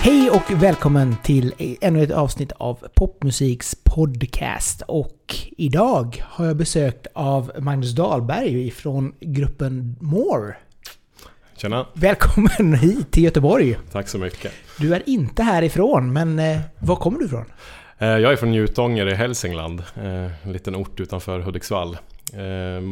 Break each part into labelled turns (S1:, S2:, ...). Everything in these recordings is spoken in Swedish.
S1: Hej och välkommen till ännu ett avsnitt av Popmusiks podcast. Och idag har jag besökt av Magnus Dahlberg från gruppen More.
S2: Tjena,
S1: Välkommen hit till Göteborg.
S2: tack så mycket.
S1: Du är inte härifrån, men eh, var kommer du ifrån?
S2: Eh, jag är från Njutånger i Hälsingland, eh, en liten ort utanför Hudiksvall. Eh,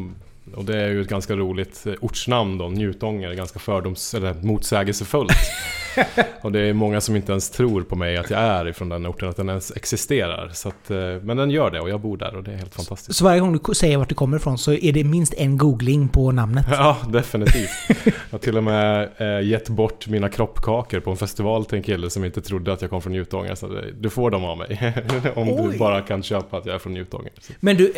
S2: och det är ju ett ganska roligt eh, ortsnamn då, Njutånger, ganska fördoms eller motsägelsefullt. Och det är många som inte ens tror på mig att jag är ifrån den orten, att den ens existerar. Så att, eh, men den gör det och jag bor där och det är helt fantastiskt.
S1: Så varje gång du säger vart du kommer ifrån så är det minst en googling på namnet.
S2: Ja, definitivt. Jag har till och med eh, gett bort mina kroppkakor på en festival till en kille som inte trodde att jag kom från Njutånger. Så du får dem av mig. Om
S1: Oj.
S2: du bara kan köpa att jag är från Njutånger.
S1: Men du,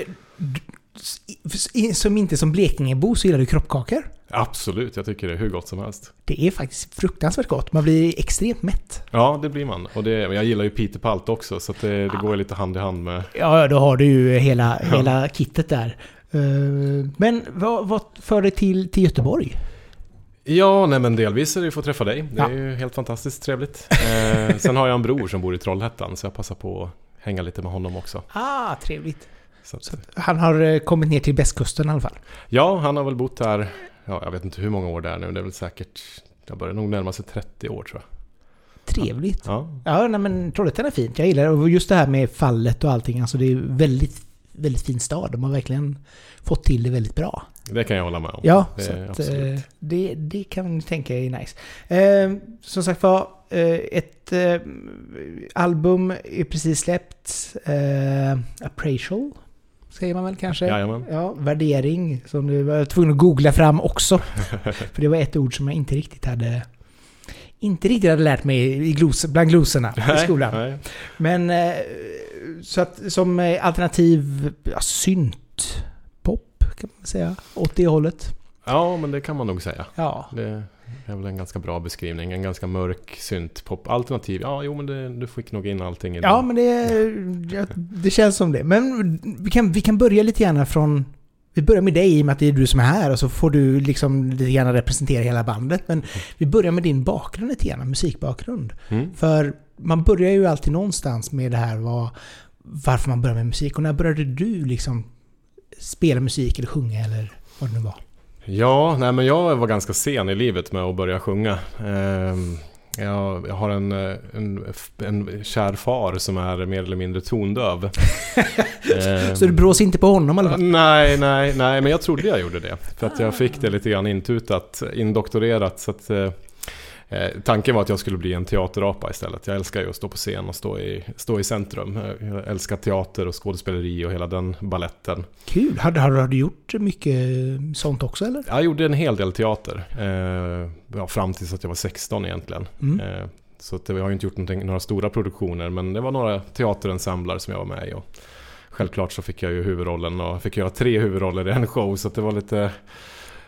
S1: som inte som Blekingebo så gillar du kroppkakor?
S2: Absolut, jag tycker det är hur gott som helst.
S1: Det är faktiskt fruktansvärt gott. Man blir extremt mätt.
S2: Ja, det blir man. Och det, jag gillar ju Peter Palt också, så det, det går ju lite hand i hand med...
S1: Ja, då har du ju hela, hela kittet där. Eh, Men vad, vad för dig till, till Göteborg?
S2: Ja, nej men delvis är det ju att få träffa dig. Det är
S1: Ja.
S2: ju helt fantastiskt trevligt. Eh, sen har jag en bror som bor i Trollhättan, så jag passar på att hänga lite med honom också.
S1: Ah, trevligt.
S2: Så att,
S1: Så han har eh, kommit ner till västkusten i alla fall.
S2: ja, han har väl bott där, ja, jag vet inte hur många år det är nu, det är väl säkert, jag börjar nog närma sig 30 år tror jag.
S1: Trevligt.
S2: Ja,
S1: Ja, nej men Trollhättan är fint. Jag gillar det. Och just det här med fallet och allting. Alltså det är väldigt, väldigt fin stad. De har verkligen fått till det väldigt bra.
S2: det kan jag hålla med om.
S1: Ja,
S2: det
S1: så att, eh, det, det kan man tänka är nice. Eh, som sagt var, eh, ett eh, album är precis släppt. Eh, appraisal, säger man väl kanske?
S2: Jajamän.
S1: Ja, värdering, som du var tvungen att googla fram också. För det var ett ord som jag inte riktigt hade... Inte riktigt hade lärt mig i glos, bland glosorna i skolan.
S2: Nej,
S1: Men eh, så att som eh, alternativ ja, synt pop kan man säga. Åt det hållet.
S2: Ja, men det kan man nog säga.
S1: Ja.
S2: Det är väl en ganska bra beskrivning. En ganska mörk syntpop. Alternativ, ja jo men det, du fick nog in allting i
S1: Ja,
S2: den.
S1: men det, ja, det känns som det. Men vi kan, vi kan börja lite grann från... Vi börjar med dig i och med att det är du som är här och så får du liksom lite grann representera hela bandet. Men vi börjar med din bakgrund lite grann, musikbakgrund.
S2: Mm.
S1: För man börjar ju alltid någonstans med det här vad, varför man börjar med musik. Och när började du liksom spela musik eller sjunga eller vad det nu var?
S2: Ja, nej men jag var ganska sen i livet med att börja sjunga. Ehm, Jag, har en, eh, en, en kär far som är mer eller mindre tondöv. Ehm,
S1: Så du brås inte på honom fall?
S2: Nej, nej, nej, men jag trodde jag gjorde det. För att jag fick det lite grann intutat, indoktorerat. Så att, eh, tanken var att jag skulle bli en teaterapa istället. Jag älskar ju att stå på scen och stå i, stå i centrum. Eh, Jag älskar teater och skådespeleri och hela den balletten.
S1: Kul! Har, har, har du gjort mycket sånt också eller?
S2: Jag gjorde en hel del teater. Eh, ja, fram tills att jag var 16 egentligen.
S1: Mm.
S2: Eh, så jag har ju inte gjort några stora produktioner men det var några teaterensembler som jag var med i. Och självklart så fick jag ju huvudrollen och fick göra tre huvudroller i en show så det var lite...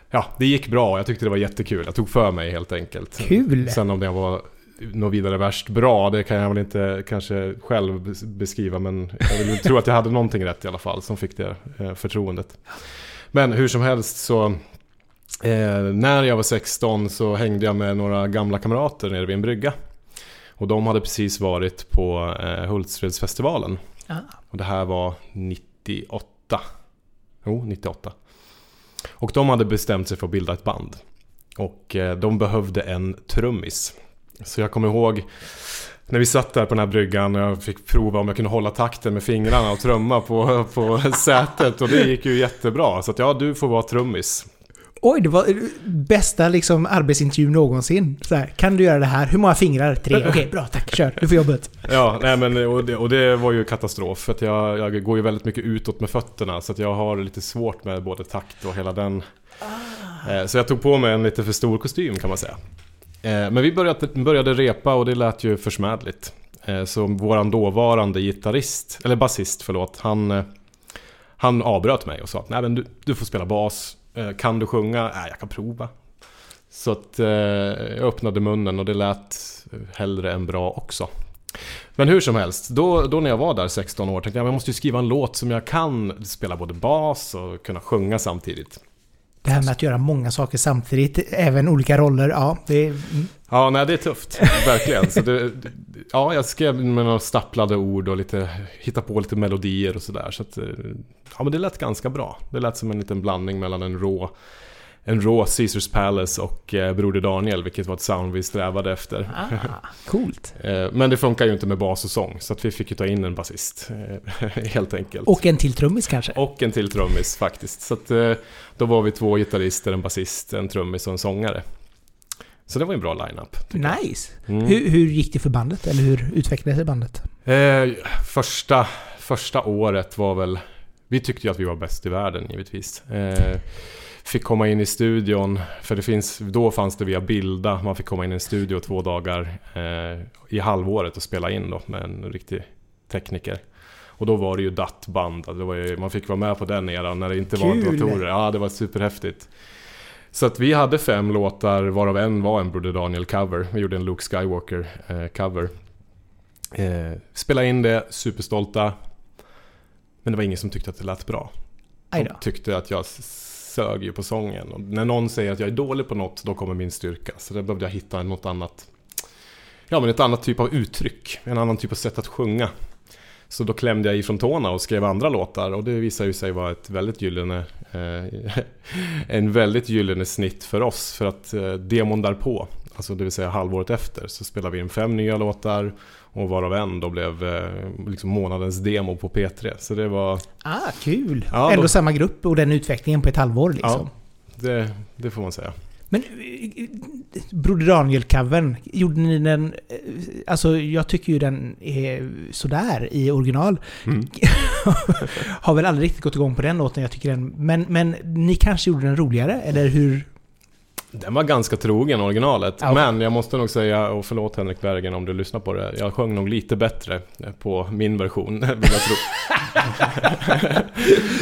S2: Ja, det gick bra. Jag tyckte det var jättekul. Jag tog för mig helt enkelt.
S1: Kul!
S2: Sen om det var något vidare värst bra, det kan jag väl inte kanske själv bes- beskriva men jag vill tro att jag hade någonting rätt i alla fall som fick det eh, förtroendet. Men hur som helst så eh, när jag var 16 så hängde jag med några gamla kamrater nere vid en brygga. Och de hade precis varit på eh, Hultsfredsfestivalen.
S1: Ah.
S2: Och det här var 98. Jo, 98. Och de hade bestämt sig för att bilda ett band. Och eh, de behövde en trummis. Så jag kommer ihåg när vi satt där på den här bryggan och jag fick prova om jag kunde hålla takten med fingrarna och trumma på, på sätet. Och det gick ju jättebra. Så att ja, du får vara trummis.
S1: Oj, det var bästa liksom arbetsintervju någonsin. Så här, kan du göra det här? Hur många fingrar? Tre? Okej, bra, tack. Kör. Du får jobbet.
S2: Ja, nej men och det, och det var ju katastrof. För att jag, jag går ju väldigt mycket utåt med fötterna. Så att jag har lite svårt med både takt och hela den. Eh, Så jag tog på mig en lite för stor kostym kan man säga. Eh, Men vi började, började repa och det lät ju försmädligt. Eh, Så våran dåvarande gitarrist, eller basist förlåt, han, han avbröt mig och sa att Nej, men du, du får spela bas. Eh, kan du sjunga? Nej, jag kan prova. Så att eh, jag öppnade munnen och det lät hellre än bra också. Men hur som helst, då, då när jag var där 16 år tänkte jag att jag måste ju skriva en låt som jag kan spela både bas och kunna sjunga samtidigt.
S1: Det här med att göra många saker samtidigt, även olika roller, ja, det är... mm.
S2: Ja, nej det är tufft. Verkligen. Så det, ja, jag skrev med några staplade ord och lite, hittade på lite melodier och sådär. Så att, eh, ja men det lät ganska bra. Det lät som en liten blandning mellan en rå, en rå Caesars Palace och eh, Broder Daniel, vilket var ett sound vi strävade efter.
S1: Ah, coolt.
S2: Eh, men det funkar ju inte med bas och sång, så att vi fick ju ta in en basist. eh, Helt enkelt.
S1: Och en till trummis kanske?
S2: Och en till trummis faktiskt. Så att, eh, då var vi två gitarrister, en basist, en trummis och en sångare. Så det var en bra line-up.
S1: Nice.
S2: Mm.
S1: Hur, hur gick det för bandet? Eller hur utvecklade sig bandet?
S2: Första, första året var väl... Vi tyckte ju att vi var bäst i världen givetvis. Eh, fick komma in i studion, för det finns, då fanns det via Bilda, man fick komma in i en studio två dagar eh, i halvåret och spela in då med en riktig tekniker. Och då var det ju DAT-band, det var ju, man fick vara med på den eran när det inte var
S1: Kul.
S2: datorer. Ja, det var superhäftigt. Så att vi hade fem låtar, varav en var en Broder Daniel-cover. Vi gjorde en Luke Skywalker-cover. Eh, spelade in det, superstolta. Men det var ingen som tyckte att det lät bra. De tyckte att jag sög ju på sången. Och när någon säger att jag är dålig på något, då kommer min styrka. Så där behövde jag hitta något annat. Ja, men ett annat typ av uttryck. En annan typ av sätt att sjunga. Så då klämde jag ifrån tårna och skrev andra låtar och det visade ju sig vara ett väldigt gyllene eh, En väldigt gyllene snitt för oss för att eh, demon därpå Alltså det vill säga halvåret efter så spelade vi in fem nya låtar och varav en då blev eh, liksom månadens demo på P3 Så det var
S1: Ah, kul!
S2: Ja,
S1: Ändå
S2: då-
S1: samma grupp och den utvecklingen på ett halvår liksom.
S2: det, det får man säga
S1: Men eh, Broder Daniel-covern, gjorde ni den... eh, Alltså jag tycker ju den är sådär i original.
S2: mm.
S1: Har väl aldrig riktigt gått igång på den låten, jag tycker den... Men, men ni kanske gjorde den roligare, eller hur?
S2: Den var ganska trogen originalet.
S1: Ja.
S2: Men jag måste nog säga, och förlåt Henrik Bergen om du lyssnar på det. Jag sjöng nog lite bättre på min version, vill jag tro.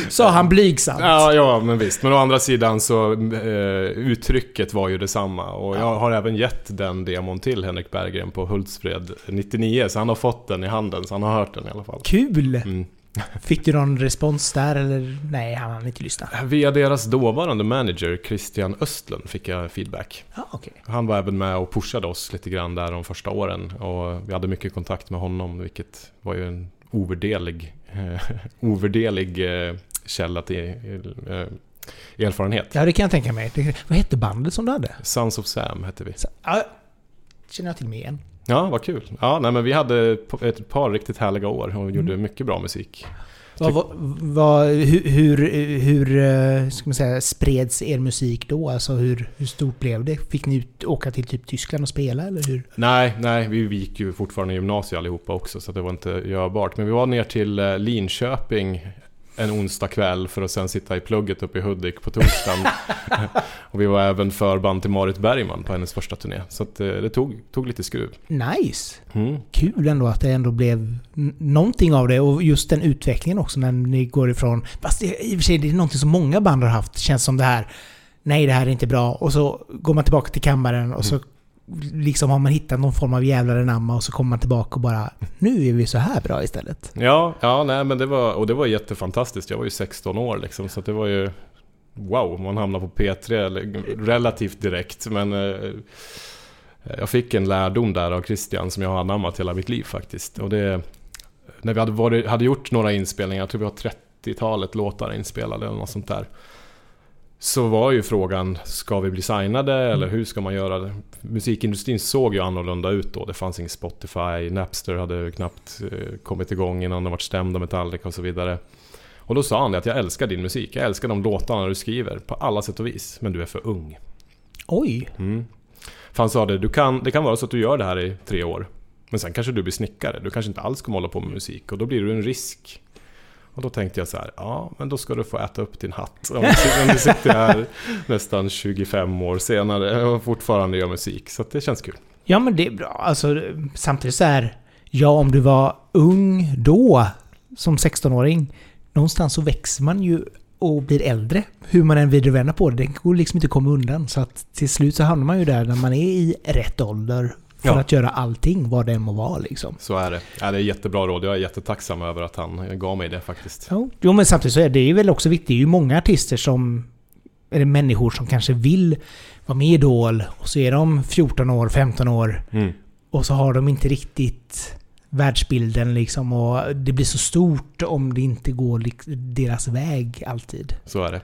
S1: Sa han blygsamt.
S2: Ja, ja, men visst. Men å andra sidan så eh, uttrycket var ju detsamma. Och jag har även gett den demon till Henrik Berggren på Hultsfred 99. Så han har fått den i handen, så han har hört den i alla fall.
S1: Kul!
S2: Mm.
S1: Fick du någon respons där, eller? Nej, han hann inte lyssna.
S2: Via deras dåvarande manager Christian Östlund fick jag feedback.
S1: Ja, okej.
S2: Han var även med och pushade oss lite grann där de första åren. Och vi hade mycket kontakt med honom, vilket var ju en ovärderlig, eh, ovärderlig eh, källa till eh, erfarenhet.
S1: Ja, det kan jag tänka mig. Vad hette bandet som du hade?
S2: Sons of Sam hette vi.
S1: Så, ja, känner jag till mig igen.
S2: Ja, vad kul. Ja, nej, men vi hade ett- par riktigt härliga år och gjorde
S1: Mm.
S2: mycket bra musik.
S1: Vad, vad, vad, hur, hur, hur eh, ska man säga, spreds er musik då? Alltså hur, hur stort blev det? Fick ni ut, åka till typ Tyskland och spela eller hur?
S2: Nej, nej, vi vi gick ju fortfarande i gymnasiet allihopa också så det var inte görbart. Men vi var ner till eh, Linköping en onsdag kväll för att sen sitta i plugget uppe i Hudik på torsdagen. och vi var även förband till Marit Bergman på hennes första turné. Så att, eh, det tog, tog lite skruv.
S1: Nice!
S2: Mm.
S1: Kul ändå att det ändå blev någonting av det och just den utvecklingen också när ni går ifrån... Fast det, i och för sig det är någonting som många band har haft, känns som det här. Nej, det här är inte bra. Och så går man tillbaka till kammaren och så liksom har man hittat någon form av jävlar anamma och så kommer man tillbaka och bara nu är vi så här bra istället.
S2: Ja, ja nej, men det var, och det var jättefantastiskt. Jag var ju 16 år liksom, så att det var ju... Wow, man hamnar på P3 relativt direkt. Men eh, jag fick en lärdom där av Christian som jag har anammat hela mitt liv faktiskt. Och det, när vi hade, varit, hade gjort några inspelningar, jag tror vi har 30-talet låtar inspelade eller något sånt där. Så var ju frågan, ska vi bli signade eller hur ska man göra det? Musikindustrin såg ju annorlunda ut då. Det fanns ingen Spotify, Napster hade knappt eh, kommit igång innan de varit stämda Metallica och så vidare. Och då sa han det att jag älskar din musik, jag älskar de låtarna du skriver på alla sätt och vis, men du är för ung.
S1: Oj!
S2: Mm. För han sa det, du kan, det kan vara så att du gör det här i tre år. Men sen kanske du blir snickare, du kanske inte alls kommer hålla på med musik och då blir du en risk. Och då tänkte jag så här, ja men då ska du få äta upp din hatt. Om du, sitter- här nästan 25 år senare och fortfarande gör musik. Så att det känns kul.
S1: Ja men det är bra. Alltså samtidigt så här. Ja om du var ung då, som 16-åring. Någonstans så växer man ju och blir äldre. Hur man än vrider och på det. Det går liksom inte att komma undan. Så att till slut så hamnar man ju där när man är i rätt ålder. För
S2: Ja.
S1: att göra allting, vad det än må vara liksom.
S2: Så är det. Ja, det är jättebra råd. Jag är jättetacksam över att han gav mig det faktiskt.
S1: Jo, jo men samtidigt så är det ju väl också viktigt. Det är ju många artister som... Eller människor som kanske vill vara med i Idol och så är de 14 år, 15 år
S2: Mm.
S1: och så har de inte riktigt världsbilden liksom och det blir så stort om det inte går deras väg alltid.
S2: Så är det.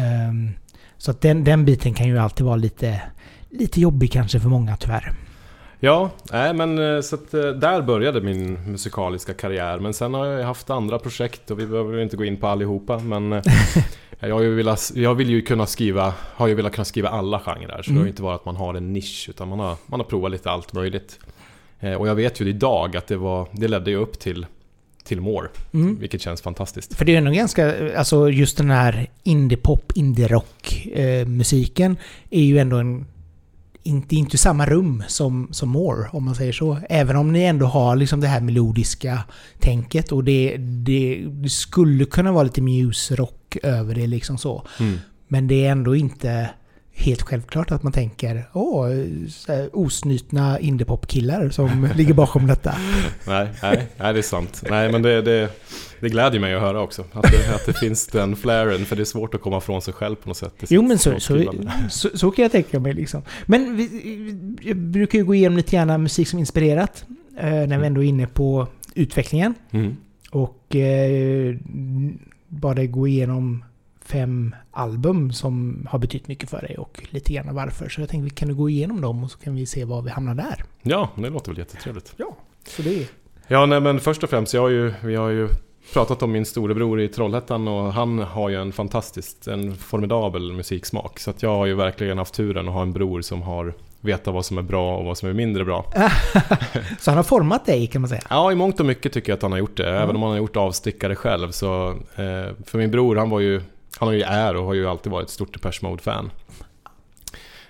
S1: Ehm, så att den, den biten kan ju alltid vara lite, lite jobbig kanske för många tyvärr.
S2: Ja, nej men eh, så att eh, där började min musikaliska karriär. Men sen har jag haft andra projekt och vi behöver inte gå in på allihopa. Men eh, jag, ju velat, jag vill ju kunna skriva, har ju velat kunna skriva alla genrer. Så det har
S1: Mm.
S2: ju inte varit att man har en nisch utan man har, man har provat lite allt möjligt. Och jag vet ju idag att det, var, det ledde ju upp till, till More.
S1: Mm.
S2: Vilket känns fantastiskt.
S1: För det är ändå ganska, alltså just den här indie-pop, indie-rock eh, musiken är ju ändå en... Inte, inte samma rum som, som More, om man säger så. Även om ni ändå har liksom det här melodiska tänket och det, det, det skulle kunna vara lite muse-rock över det liksom så.
S2: Mm.
S1: Men det är ändå inte helt självklart att man tänker åh, osnytna indiepop-killar som ligger bakom detta.
S2: Nej, nej, nej, det är sant. Nej, men det, det, det glädjer mig att höra också. Att det, att det finns den flaren, för det är svårt att komma från sig själv på något sätt.
S1: Jo men så, så, så, så kan jag tänka mig liksom. Men vi, jag brukar ju gå igenom lite grann musik som inspirerat. Eh, när vi ändå är inne på utvecklingen.
S2: Mm.
S1: Och eh, bara gå igenom fem album som har betytt mycket för dig och lite grann varför. Så jag tänkte vi kan du gå igenom dem och så kan vi se var vi hamnar där.
S2: Ja, det låter väl jättetrevligt.
S1: Ja, så det är...
S2: Ja, nej, men först och främst, jag har ju, vi har ju pratat om min storebror i Trollhättan och han har ju en fantastisk, en formidabel musiksmak. Så att jag har ju verkligen haft turen att ha en bror som har vetat vad som är bra och vad som är mindre bra.
S1: så han har format dig kan man säga.
S2: Ja, i mångt och mycket tycker jag att han har gjort det. Även om han har gjort avstickare själv så... Eh, för min bror, han var ju... Han har ju är och har ju alltid varit ett stort Depeche Mode-fan.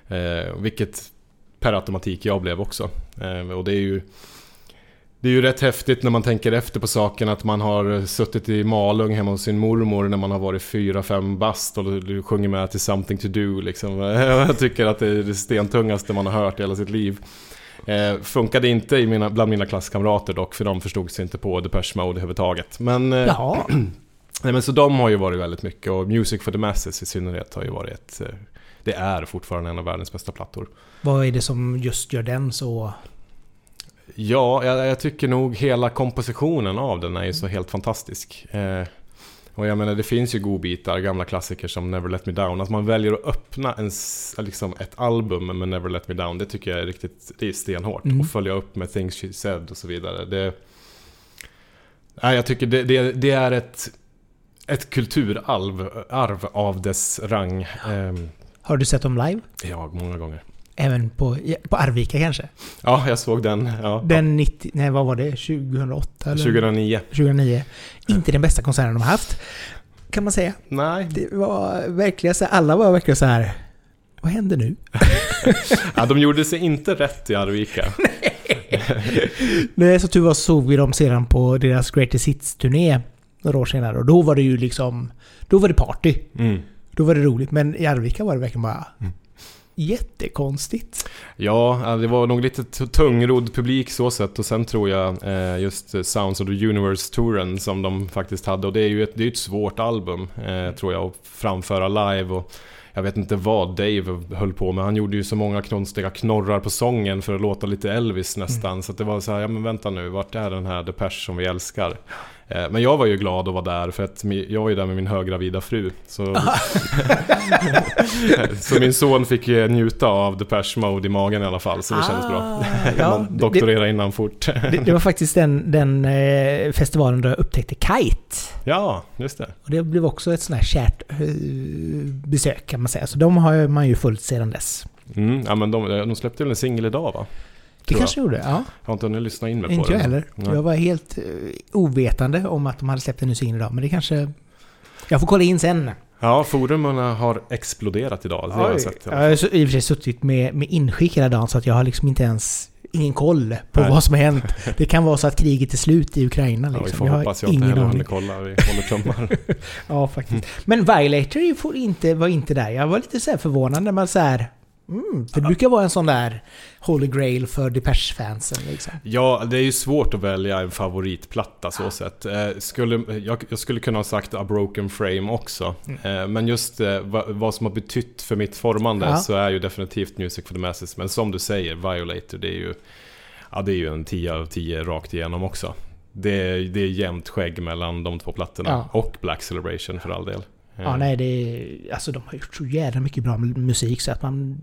S2: Eh, vilket per automatik jag blev också. Eh, och det är ju... Det är ju rätt häftigt när man tänker efter på saken att man har suttit i Malung hemma hos sin mormor när man har varit fyra fem bast och du, du sjunger med till Something to do liksom. Jag tycker att det är det stentungaste man har hört i hela sitt liv. Eh, funkade inte i mina, bland mina klasskamrater dock, för de förstod sig inte på Depeche Mode överhuvudtaget. Men, eh,
S1: Jaha
S2: nej, men så de har ju varit väldigt mycket, och Music for the Masses i synnerhet har ju varit ett... Eh, det är fortfarande en av världens bästa plattor.
S1: Vad är det som just gör den så...
S2: Ja, jag, jag tycker nog hela kompositionen av den är ju så helt fantastisk. Eh, och jag menar, det finns ju godbitar, gamla klassiker som Never Let Me Down. Att man väljer att öppna en, liksom ett album med Never Let Me Down, det tycker jag är riktigt, det är stenhårt.
S1: Mm.
S2: Och följa upp med Things She Said och så vidare. Det, nej, jag tycker det, det, det är ett, ett kulturarv arv av dess rang. Eh,
S1: Har du sett dem live?
S2: ja, många gånger.
S1: Även på, på Arvika kanske?
S2: Ja, jag såg den. Ja,
S1: Den 90... Nej, vad var det? 2008? Eller?
S2: 2009.
S1: 2009. Inte den bästa konserten de har haft. Kan man säga.
S2: Nej,
S1: Det var verkligen så alla var verkligen så här. Vad händer nu?
S2: Ja, de gjorde sig inte rätt i Arvika.
S1: Nej, så tur var såg vi dem sedan på deras Greatest Hits-turné några år senare. Och då var det ju liksom... Då var det party.
S2: Mm.
S1: Då var det roligt. Men i Arvika var det verkligen bara...
S2: Mm.
S1: Jättekonstigt.
S2: Ja, det var nog lite tungrodd publik så sett och sen tror jag eh, just Sounds of the Universe-touren som de faktiskt hade och det är ju ett, det är ett svårt album eh, tror jag att framföra live och jag vet inte vad Dave höll på med. Han gjorde ju så många konstiga knorrar på sången för att låta lite Elvis nästan. Så att det var så här, ja men vänta nu, vart är den här Depeche som vi älskar? Eh, Men jag var ju glad att vara där för att jag var ju där med min höggravida fru. Så, så min son fick ju njuta av Depeche Mode i magen i alla fall, så det kändes bra.
S1: Ah, ja,
S2: Man doktorerade innan fort.
S1: Det, det var faktiskt den, den eh, festivalen där jag upptäckte Kite.
S2: Ja, just det.
S1: Och det blev också ett sånt här kärt eh, besök kan man säga. Så de har man ju följt sedan dess.
S2: Mm, ja, men de, de släppte väl en singel idag va?
S1: Det kanske gjorde, ja.
S2: Jag har inte hunnit lyssna in mig på
S1: Inte
S2: den.
S1: jag heller. Jag var helt eh, ovetande om att de hade släppt en ny singel idag. Men det kanske... Jag får kolla in sen.
S2: Ja, forumen har exploderat idag. Det har jag sett.
S1: Jag har i och för sig suttit med, med inskick hela dagen så att jag har liksom inte ens ingen koll på
S2: Nej.
S1: vad som har hänt. Det kan vara så att kriget är slut i Ukraina
S2: Ja, vi
S1: liksom.
S2: får
S1: jag
S2: hoppas jag inte heller hunnit kolla. Vi håller tummar.
S1: Ja, faktiskt. Men Violator inte, var inte där. Jag var lite så förvånad när man så här... Mm, det brukar vara en sån där Holy Grail för Depeche-fansen liksom.
S2: Ja, det är ju svårt att välja en favoritplatta så sett. Eh, skulle, jag, jag skulle kunna ha sagt A Broken Frame också. Eh, men just eh, vad, vad som har betytt för mitt formande
S1: Ja.
S2: så är ju definitivt Music for the Masses. Men som du säger, Violator, det är ju, ja, det är ju en 10 av 10 rakt igenom också. Det är, det är jämnt skägg mellan de två plattorna.
S1: Ja.
S2: Och Black Celebration för all del.
S1: Ja, nej, det är... Alltså de har gjort så jävla mycket bra musik så att man...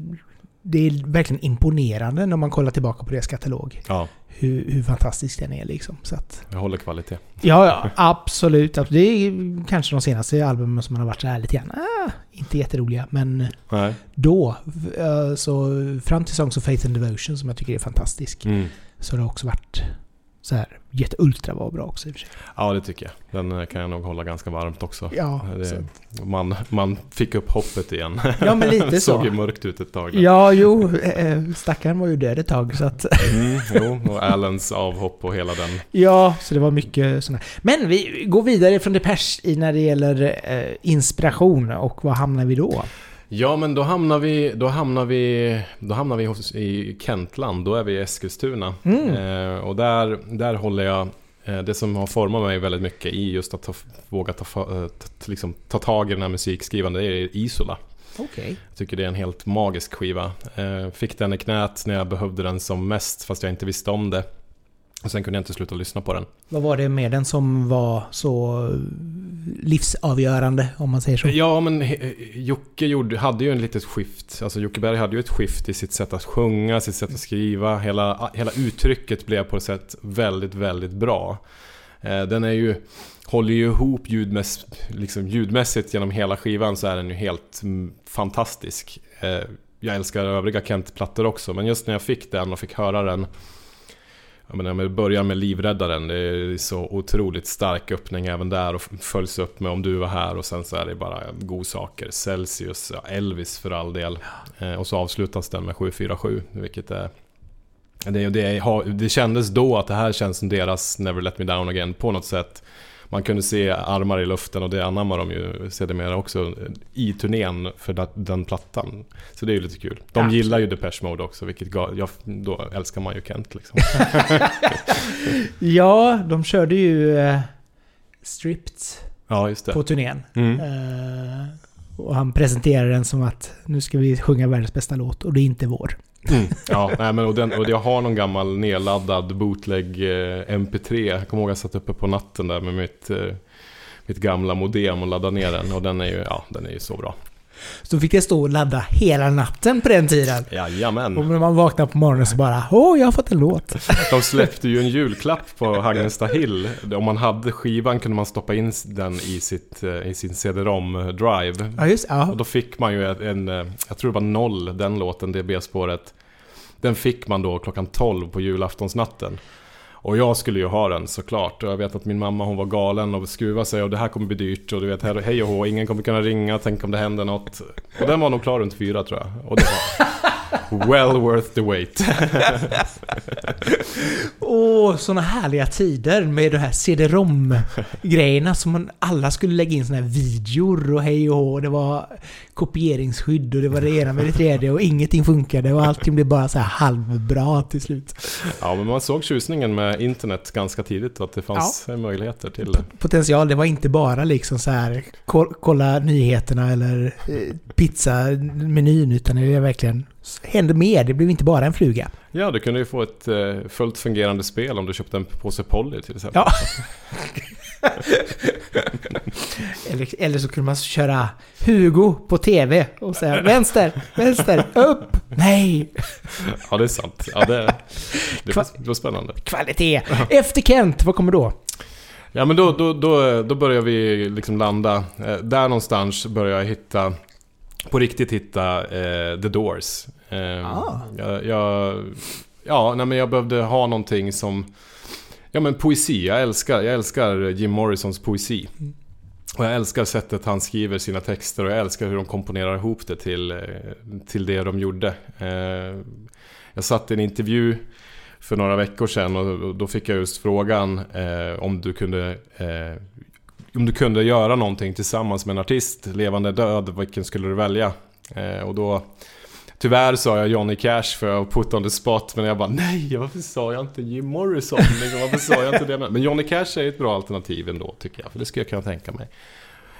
S1: Det är verkligen imponerande när man kollar tillbaka på deras katalog.
S2: Ja,
S1: Hur, hur fantastisk den är liksom. Så att,
S2: jag håller kvalitet.
S1: ja, ja, absolut. Alltså, Det är kanske de senaste albumen som man har varit så här lite grann... Ah, inte jätteroliga, men
S2: Nej.
S1: då. eh, Så fram till Songs of Faith and Devotion som jag tycker är fantastisk.
S2: Mm.
S1: Så har det också varit så här... Jätte Ultra var bra också i och för sig.
S2: Ja, det tycker jag. Den eh, kan jag nog hålla ganska varmt också.
S1: Ja, så,
S2: Det, man, man fick upp hoppet igen.
S1: ja men lite
S2: Det såg ju
S1: så.
S2: mörkt ut ett tag. där.
S1: Ja, jo. eh, Stackaren var ju död ett tag så att...
S2: Mm, jo, och Allens avhopp och hela den.
S1: Ja, så det var mycket sådana. Men vi går vidare från Depeche i när det gäller eh, inspiration och var hamnar vi då?
S2: Ja, men då hamnar vi, då hamnar vi, då hamnar vi hos, i Kentland. Då är vi i Eskilstuna.
S1: Mm.
S2: Eh, och där, där håller jag eh, det som har format mig väldigt mycket i just att ta, våga ta, eh, ta, liksom, ta tag i den här musikskrivande, det är Isola.
S1: Okej.
S2: Jag tycker det är en helt magisk skiva. Eh, fick den i knät när jag behövde den som mest, fast jag inte visste om det. Och sen kunde jag inte sluta lyssna på den.
S1: Vad var det med den som var så livsavgörande, om man säger så?
S2: Ja, men Jocke gjorde, hade ju en litet skift. Alltså Jocke Berg hade ju ett skift i sitt sätt att sjunga, sitt sätt att skriva. Hela, hela uttrycket blev på ett sätt väldigt, väldigt bra. Eh, Den är ju, håller ju ihop ljudmäss, liksom ljudmässigt genom hela skivan så är den ju helt mm, fantastisk. Eh, Jag älskar övriga Kent-plattor också, men just när jag fick den och fick höra den jag menar, med börjar med Livräddaren, det är så otroligt stark öppning även där och följs upp med Om du var här och sen så är det bara godsaker. Celsius, ja, Elvis för all del. Eh, och så avslutas den med 747, vilket är... Det, det, det kändes då att det här känns som deras Never Let Me Down Again på något sätt. Man kunde se armar i luften och det anammar de ju sedermera också i turnén för den, plattan. Så det är ju lite kul. De
S1: Absolut.
S2: gillar ju Depeche Mode också, vilket gav, jag, då älskar man ju Kent liksom.
S1: Ja, de körde ju eh, Stripped
S2: Ja,
S1: på turnén.
S2: Mm.
S1: Eh, och han presenterade den som att nu ska vi sjunga världens bästa låt och det är inte vår.
S2: Mm. Ja, nej, men och, den, och jag har någon gammal nedladdad bootleg eh, MP3. Jag kommer ihåg att jag satt uppe på natten där med mitt, eh, mitt gamla modem och laddade ner den. Och den är ju, ja, den är ju så bra.
S1: Så fick jag stå och ladda hela natten på den tiden. Och
S2: Jajamän.
S1: när man vaknar på morgonen så bara Åh, jag har fått en låt.
S2: De släppte ju en julklapp på Hagnesta Hill. Om man hade skivan kunde man stoppa in den i, sitt, eh, i sin CD-ROM-drive.
S1: Ja, just
S2: Och
S1: ja.
S2: då fick man ju en, eh, jag tror det var noll, den låten, det B-spåret. Den fick man då klockan 12 på julaftonsnatten. Och jag skulle ju ha den såklart. Och jag vet att min mamma hon var galen och skruvade sig och det här kommer bli dyrt. Och du vet, här- hej och hå, ingen kommer kunna ringa, tänk om det händer något. Och den var nog klar runt fyra tror jag. Och det var well worth the wait.
S1: Åh, såna härliga tider med de här CD-ROM-grejerna som man alla skulle lägga in såna här videor och hej och hå. Det var kopieringsskydd och det var det ena med det tredje och ingenting funkade och allting blev bara så här halvbra till slut.
S2: Ja, men man såg tjusningen med internet ganska tidigt. Att det fanns möjligheter till det.
S1: Potential, det var inte bara liksom så här ko- kolla nyheterna eller eh, pizzamenyn utan det verkligen hände mer. Det blev inte bara en fluga.
S2: Ja, du kunde ju få ett eh, fullt fungerande spel om du köpte en påse Polly till exempel.
S1: Ja. eller, eller så kunde man köra Hugo på TV och säga vänster, vänster, upp, nej,
S2: Ja, det är sant. Ja, det, det, var, det var spännande.
S1: kvalitet. Efter Kent, vad kommer då?
S2: Ja, men då, då, då, då börjar vi liksom landa. Eh, där någonstans börjar jag hitta, på riktigt hitta eh, The Doors. Eh,
S1: Ah.
S2: jag, jag, ja, nej, men jag behövde ha någonting som... Ja, men poesi. Jag älskar, jag älskar Jim Morrisons poesi. Och jag älskar sättet han skriver sina texter och jag älskar hur de komponerar ihop det till, eh, till det de gjorde. Eh, jag satt i en intervju för några veckor sedan och då fick jag just frågan eh, om du kunde om du kunde göra någonting tillsammans med en artist, levande död, vilken skulle du välja? Eh, och då Tyvärr sa jag Johnny Cash för att put on the spot, men jag bara nej, varför sa jag inte Jim Morrison? Varför sa jag inte det? Men Johnny Cash är ett bra alternativ ändå, tycker jag, för det skulle jag kunna tänka mig.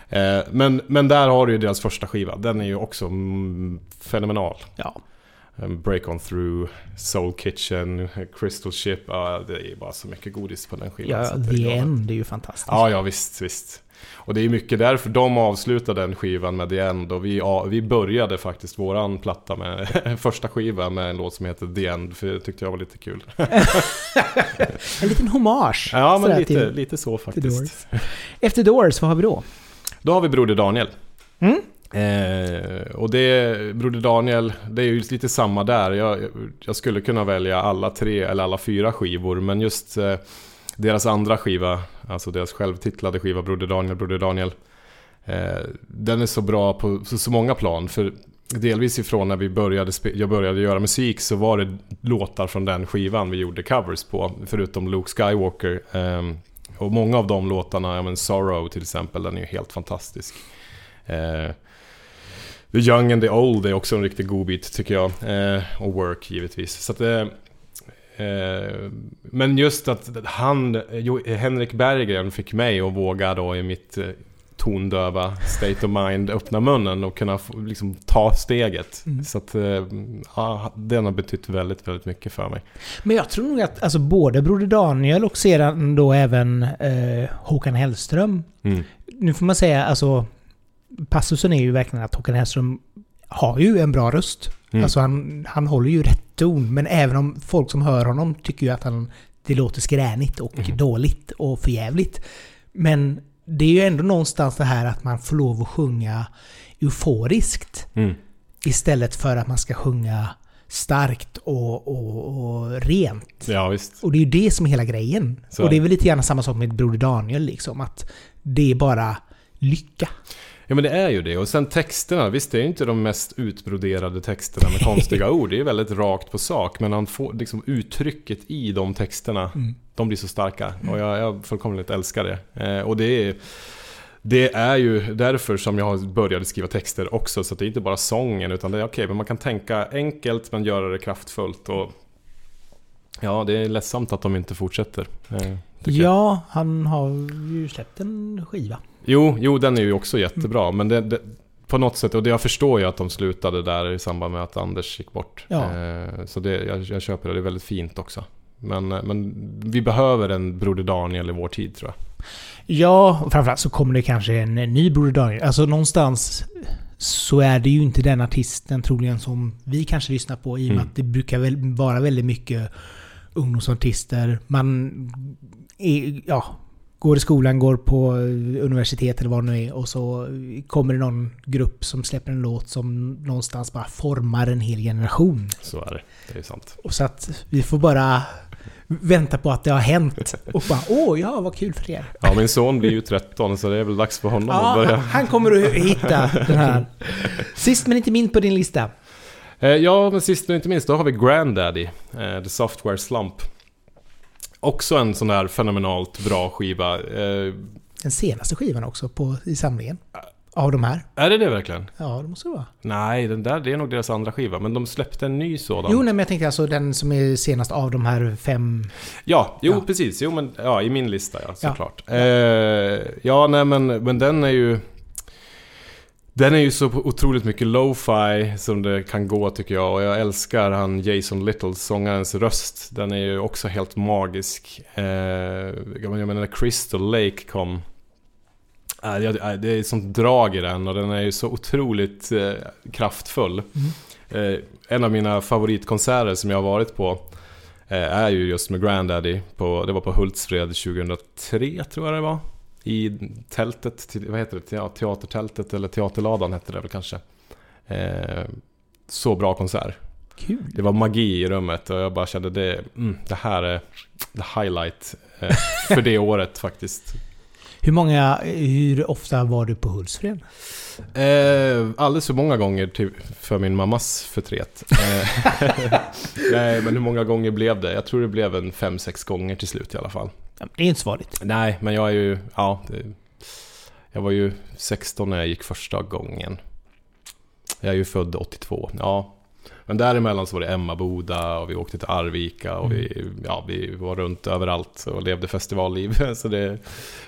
S2: Eh, men, men där har du ju deras första skiva, den är ju också mm, fenomenal.
S1: Ja.
S2: Break On Through, Soul Kitchen, Crystal Ship. Ja, det är bara så mycket godis på den skivan.
S1: Ja,
S2: det
S1: The. End är ju fantastiskt.
S2: Ja, ja visst, visst. Och det är mycket därför de avslutade den skivan med The End och vi, ja, vi började faktiskt våran platta med första skiva med en låt som heter The End för det tyckte jag var lite kul.
S1: En liten hommage.
S2: Ja, men lite,
S1: till-
S2: lite så faktiskt.
S1: Doors. Efter Doors, vad har vi då?
S2: Då har vi Broder Daniel.
S1: Mm?
S2: Eh, och det, Broder Daniel, det är ju lite samma där. Jag, jag skulle kunna välja alla tre eller alla fyra skivor, men just eh, deras andra skiva, alltså deras självtitlade skiva Broder Daniel, Broder Daniel. Eh, den är så bra på så, så många plan. För delvis ifrån när vi började, jag började göra musik så var det låtar från den skivan vi gjorde covers på. Förutom Luke Skywalker. Eh, och många av de låtarna, ja men Sorrow till exempel, den är ju helt fantastisk. Eh, The Young and the Old är också en riktigt god bit tycker jag. Eh, och Work givetvis. Så att, eh, eh, men just att han, Henrik Berggren fick mig att våga då i mitt eh, tondöva state of mind öppna munnen och kunna få, liksom, ta steget.
S1: Mm.
S2: Så att eh, ja, den har betytt väldigt, väldigt mycket för mig.
S1: Men jag tror nog att alltså, både Broder Daniel och sedan då även eh, Håkan Hellström.
S2: Mm.
S1: Nu får man säga, alltså... Passusen är ju verkligen att Håkan Hellström har ju en bra röst.
S2: Mm.
S1: Alltså han, han håller ju rätt ton. Men även om folk som hör honom tycker ju att han, det låter skränigt och
S2: Mm.
S1: dåligt och förjävligt. Men det är ju ändå någonstans det här att man får lov att sjunga euforiskt.
S2: Mm.
S1: Istället för att man ska sjunga starkt och, och, och rent.
S2: Ja, visst.
S1: Och det är ju det som är hela grejen.
S2: Så
S1: och det
S2: är
S1: väl lite grann samma sak med Broder Daniel liksom. Att det är bara lycka.
S2: Ja men det är ju det. Och sen texterna, visst det är ju inte de mest utbroderade texterna med konstiga ord. Det är väldigt rakt på sak. Men han får liksom uttrycket i de texterna,
S1: Mm.
S2: de blir så starka. Och jag, jag fullkomligt älskar det. Eh, och det är, det är ju därför som jag började skriva texter också. Så att det är inte bara sången, utan det är okej, men man kan tänka enkelt men göra det kraftfullt. Och ja, det är ledsamt att de inte fortsätter. Eh, tycker jag.
S1: Ja, han har ju släppt en skiva.
S2: Jo, jo, den är ju också jättebra. Men det, det, på något sätt, och det jag förstår ju att de slutade där i samband med att Anders gick bort.
S1: Ja.
S2: Eh, så det, jag, jag köper det, det är väldigt fint också. Men, eh, men vi behöver en Broder Daniel i vår tid tror jag.
S1: Ja, och framförallt så kommer det kanske en ny Broder Daniel. Alltså någonstans så är det ju inte den artisten troligen som vi kanske lyssnar på i och med
S2: Mm.
S1: att det brukar väl vara väldigt mycket ungdomsartister. Man är, ja, går i skolan, går på universitet eller vad det nu är och så kommer det någon grupp som släpper en låt som någonstans bara formar en hel generation.
S2: Så är det, det är sant.
S1: Och så att vi får bara vänta på att det har hänt och bara åh ja, vad kul för er.
S2: Ja, min son blir ju 13 så det är väl dags för honom att
S1: Ja,
S2: börja.
S1: han kommer att hitta den här. Sist men inte minst på din lista.
S2: Eh, ja, men sist men inte minst, då har vi Granddaddy, eh, The Software Slump. Också en sån där fenomenalt bra skiva. Eh,
S1: Den senaste skivan också på, i samlingen. Av de här.
S2: är det det verkligen?
S1: Ja, det måste det vara.
S2: Nej, den där det är nog deras andra skiva, men de släppte en ny sådan.
S1: Jo, nej, men jag tänkte alltså den som är senast av de här fem.
S2: Ja, jo
S1: Ja.
S2: precis. Jo, men ja, i min lista ja,
S1: Ja.
S2: såklart. Ja, eh, ja nej men, men den är ju... Den är ju så otroligt mycket lo-fi som det kan gå tycker jag. Och jag älskar han Jason Little, sångarens röst. Den är ju också helt magisk. Eh, jag menar när Crystal Lake kom. Det- äh, det är sånt drag i den och den är ju så otroligt eh, kraftfull. Eh, en av mina favoritkonserter som jag har varit på eh, är ju just med Granddaddy. På, det var på Hultsfred 2003 tror jag det var. I tältet, vad heter det? Te- Teatertältet eller Teaterladan hette det väl kanske. Eh, så bra konsert.
S1: Kul.
S2: Det var magi i rummet och jag bara kände det, mm, det här är the highlight eh, för det året faktiskt.
S1: Hur många, hur ofta var du på Hultsfred?
S2: Eh, alldeles för många gånger till, för min mammas förtret. Eh, nej, men hur många gånger blev det? Jag tror det blev en fem sex gånger till slut i alla fall.
S1: Det är inte så vanligt.
S2: Nej, men jag är ju... Ja, det, jag var ju 16 när jag gick första gången. Jag är ju född 82. Ja. Men däremellan så var det Emmaboda och vi åkte till Arvika och vi, ja, vi var runt överallt och levde festivalliv. Så det,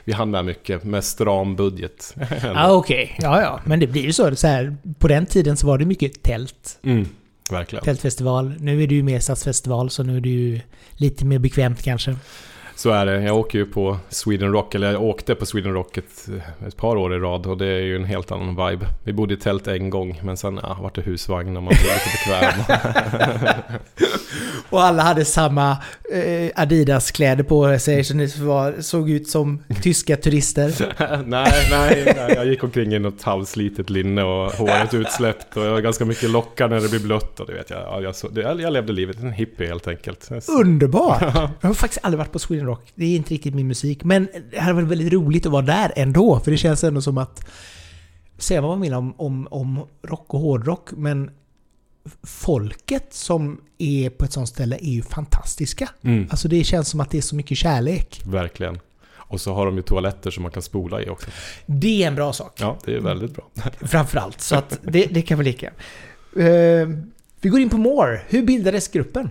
S2: vi hann med mycket, med stram budget.
S1: Ja, okej. Ja, ja. Men det blir ju så. så här, på den tiden så var det mycket tält.
S2: Mm, verkligen.
S1: Tältfestival. Nu är det ju mer stadsfestival, så nu är det ju lite mer bekvämt kanske.
S2: Så är det. Jag åker ju på Sweden Rock, eller jag åkte på Sweden Rock ett, ett par år i rad och det är ju en helt annan vibe. Vi bodde i tält en gång, men sen ja, vart det husvagn och man blev lite bekväm.
S1: Och alla hade samma eh, Adidas-kläder på sig, så ni var, såg ut som tyska turister.
S2: nej, nej, nej, jag gick omkring i något halvslitet linne och håret utsläppt och jag har ganska mycket lockar när det blir blött och det vet jag. Ja, jag, det, jag levde livet, en hippie helt enkelt.
S1: Underbart! Jag har faktiskt aldrig varit på Sweden Rock. Det är inte riktigt min musik. Men det hade varit väldigt roligt att vara där ändå. För det känns ändå som att... Säga vad man vill om, om, om rock och hårdrock, men folket som är på ett sånt ställe är ju fantastiska.
S2: Mm,
S1: Alltså det känns som att det är så mycket kärlek.
S2: verkligen. Och så har de ju toaletter som man kan spola i också.
S1: Det är en bra sak.
S2: Ja, det är väldigt bra.
S1: Framförallt. Så att det, det kan vi lika. Eh, vi går in på More. Hur bildades gruppen?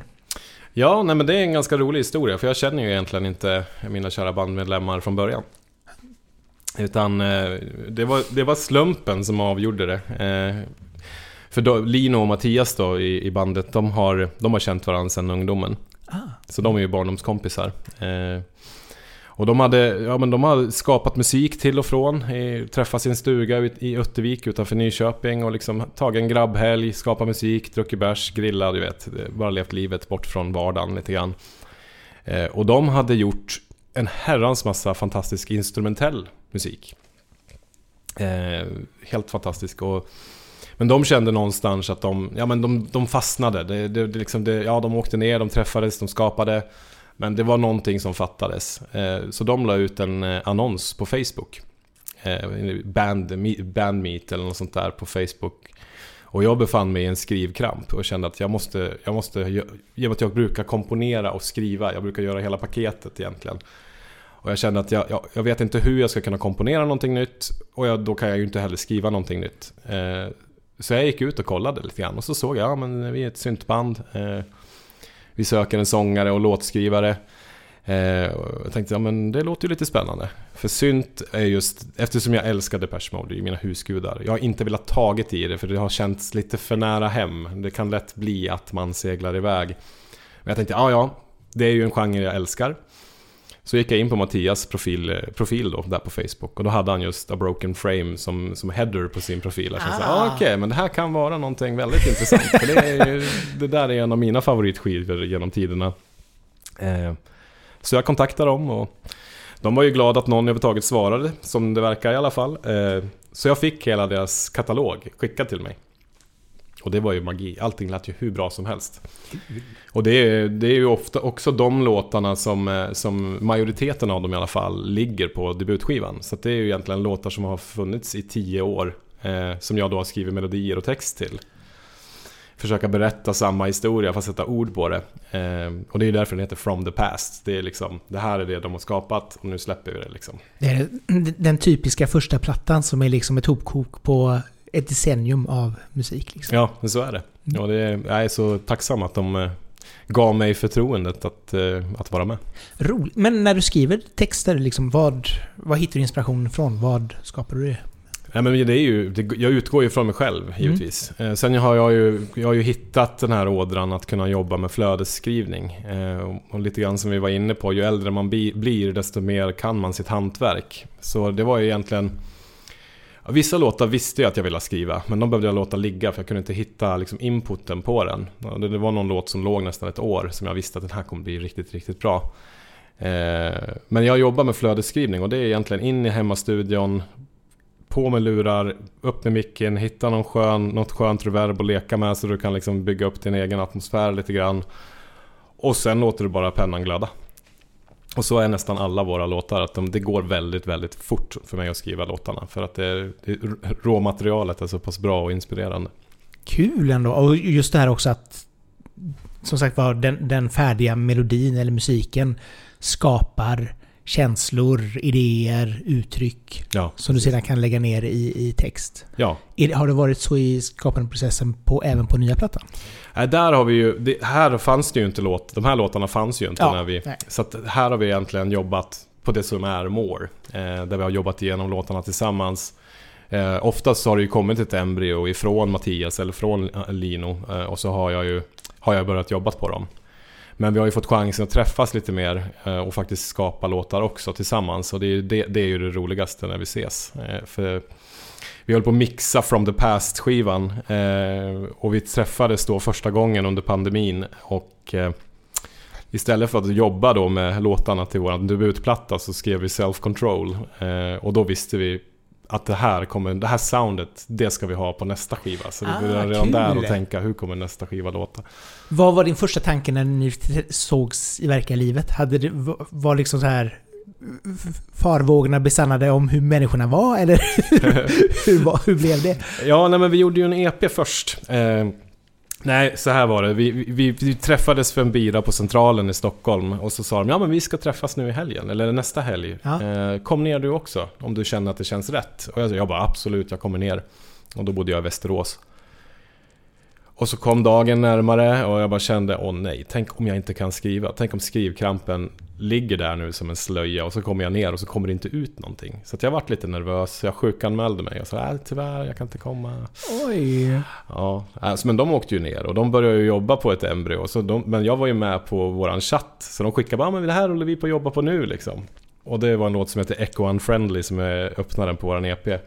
S2: Ja, nej men det är en ganska rolig historia för jag känner ju egentligen inte mina kära bandmedlemmar från början. Utan eh, det var, det var slumpen som avgjorde det. Eh, för då, Lino och Mattias då i, i bandet, de har, de har känt varandra sedan ungdomen.
S1: Ah.
S2: Så de är ju barndomskompisar. Och de hade, ja men de hade skapat musik till och från. I, träffat sin stuga ut, i Öttervik utanför Nyköping och liksom tagit en grabbhelg, skapat musik, druckit bärs, grillat, du vet. Bara levt livet bort från vardagen lite grann. Eh, och de hade gjort en herrans massa fantastisk instrumentell musik. Eh, helt fantastisk. Och, men de kände någonstans att de, ja, men de, de fastnade. Det, det, det liksom det, ja, de åkte ner, de träffades, de skapade. Men det var någonting som fattades. Eh, så de la ut en eh, annons på Facebook. Eh, band, Meet eller något sånt där på Facebook. Och jag befann mig i en skrivkramp och kände att jag måste, jag måste, i och med att jag brukar komponera och skriva, jag brukar göra hela paketet egentligen. Och jag kände att jag, jag, jag vet inte hur jag ska kunna komponera någonting nytt och jag, då kan jag ju inte heller skriva någonting nytt. Eh, så jag gick ut och kollade lite grann och så såg jag, ja men vi är ett syntband. Eh, vi söker en sångare och låtskrivare. Eh, och jag tänkte, ja men det låter ju lite spännande. För synt är just, eftersom jag älskar Depeche Mode, det är ju mina husgudar. Jag har inte velat tagit i det för det har känts lite för nära hem. Det kan lätt bli att man seglar iväg. Men jag tänkte, ja ja, det är ju en genre jag älskar. Så gick jag in på Mattias profil, eh, profil då, där på Facebook och då hade han just A Broken Frame som, som header på sin profil. Jag
S1: Ah.
S2: ah. okej, men det här kan vara någonting väldigt intressant. För det, ju- det där är en av mina favoritskivor genom tiderna. Eh, så jag kontaktade dem och de var ju glada att någon överhuvudtaget svarade, som det verkar i alla fall. Eh, så jag fick hela deras katalog skickad till mig. Och det var ju magi, allting lät ju hur bra som helst. Och det är, det är ju ofta också de låtarna som, eh, som majoriteten av dem i alla fall ligger på debutskivan. Så att det är ju egentligen låtar som har funnits i tio år. Eh, som jag då har skrivit melodier och text till. Försöka berätta samma historia fast sätta ord på det. Eh, och det är ju därför den heter From the Past. Det är liksom, det här är det de har skapat och nu släpper vi det liksom.
S1: Det är den typiska första plattan som är liksom ett hopkok på ett decennium av musik. Liksom.
S2: Ja, men så är det. Och det är, jag är så tacksam att de eh, gav mig förtroendet att, eh, att vara med.
S1: Roligt. Men när du skriver texter, liksom, vad, vad hittar du inspiration från? Vad skapar du det?
S2: Nej, men det är ju, det, jag utgår ju från mig själv givetvis. Eh, sen har jag ju, jag har ju hittat den här ådran att kunna jobba med flödesskrivning. Eh, och- och lite grann som vi var inne på, ju äldre man bi, blir desto mer kan man sitt hantverk. Så det var ju egentligen... Vissa låtar visste jag att jag ville skriva, men de behövde jag låta ligga för jag kunde inte hitta liksom, inputen på den. Det, det var någon låt som låg nästan ett år som jag visste att den här kommer bli riktigt, riktigt bra. Eh, men jag jobbar med flödesskrivning och det är egentligen in i hemmastudion, på med lurar, upp med micken, hitta någon skön, något skönt reverb att leka med så du kan liksom bygga upp din egen atmosfär lite grann. Och sen låter du bara pennan glöda. Och så är nästan alla våra låtar, att de, det går väldigt, väldigt fort för mig att skriva låtarna. För att det, det, råmaterialet är så pass bra och inspirerande.
S1: Kul ändå. Och just det här också att som sagt var, den, den färdiga melodin eller musiken skapar känslor, idéer, uttryck
S2: Ja,
S1: som du sedan kan lägga ner i, i text.
S2: ja.
S1: Har det varit så i skapandeprocessen på, även på nya plattan?
S2: Nej, där har vi ju... Det, här fanns det ju inte låt... De här låtarna fanns ju inte
S1: Ja,
S2: när vi...
S1: nej.
S2: Så här har vi egentligen jobbat på det som är More. Eh, där vi har jobbat igenom låtarna tillsammans. Eh, oftast har det ju kommit ett embryo ifrån Mattias eller från eh, Lino. Eh, och så har jag ju har jag börjat jobba på dem. Men vi har ju fått chansen att träffas lite mer eh, och faktiskt skapa låtar också tillsammans. Och det är ju det, det, är ju det roligaste när vi ses. Eh, för vi höll på att mixa From the Past-skivan. Eh, och vi träffades då första gången under pandemin. Och istället för att jobba då med låtarna till vår debutplatta så skrev vi Self Control. Och då visste vi att det här, kommer, det här soundet, det ska vi ha på nästa skiva. Så
S1: Ah,
S2: vi började redan
S1: kul.
S2: där och tänka, hur kommer nästa skiva låta?
S1: Vad var din första tanke när ni sågs i verkliga livet? Hade det, var- liksom så här farvågorna besannade om hur människorna var eller hur, var, hur blev det?
S2: Ja, nej men vi gjorde ju en EP först. Eh, nej, så här var det. Vi, vi, vi träffades för en bira på Centralen i Stockholm och så sa de ja men vi ska träffas nu i helgen, eller nästa helg.
S1: Ja.
S2: Eh, kom ner du också, om du känner att det känns rätt. Och jag, jag bara absolut, jag kommer ner. Och då bodde jag i Västerås. Och så kom dagen närmare och jag bara kände, åh nej, tänk om jag inte kan skriva. Tänk om skrivkrampen ligger där nu som en slöja och så kommer jag ner och så kommer det inte ut någonting. Så jag vart lite nervös, jag sjukanmälde mig och sa, äh, tyvärr, jag kan inte komma.
S1: Oj.
S2: Ja, alltså, men de åkte ju ner och de började ju jobba på ett embryo. Så de, men jag var ju med på våran chatt, så de skickade bara, "Ah, men det här håller vi på att jobba på nu liksom. Och det var en låt som heter Echo Unfriendly som är öppnaren på våran EP.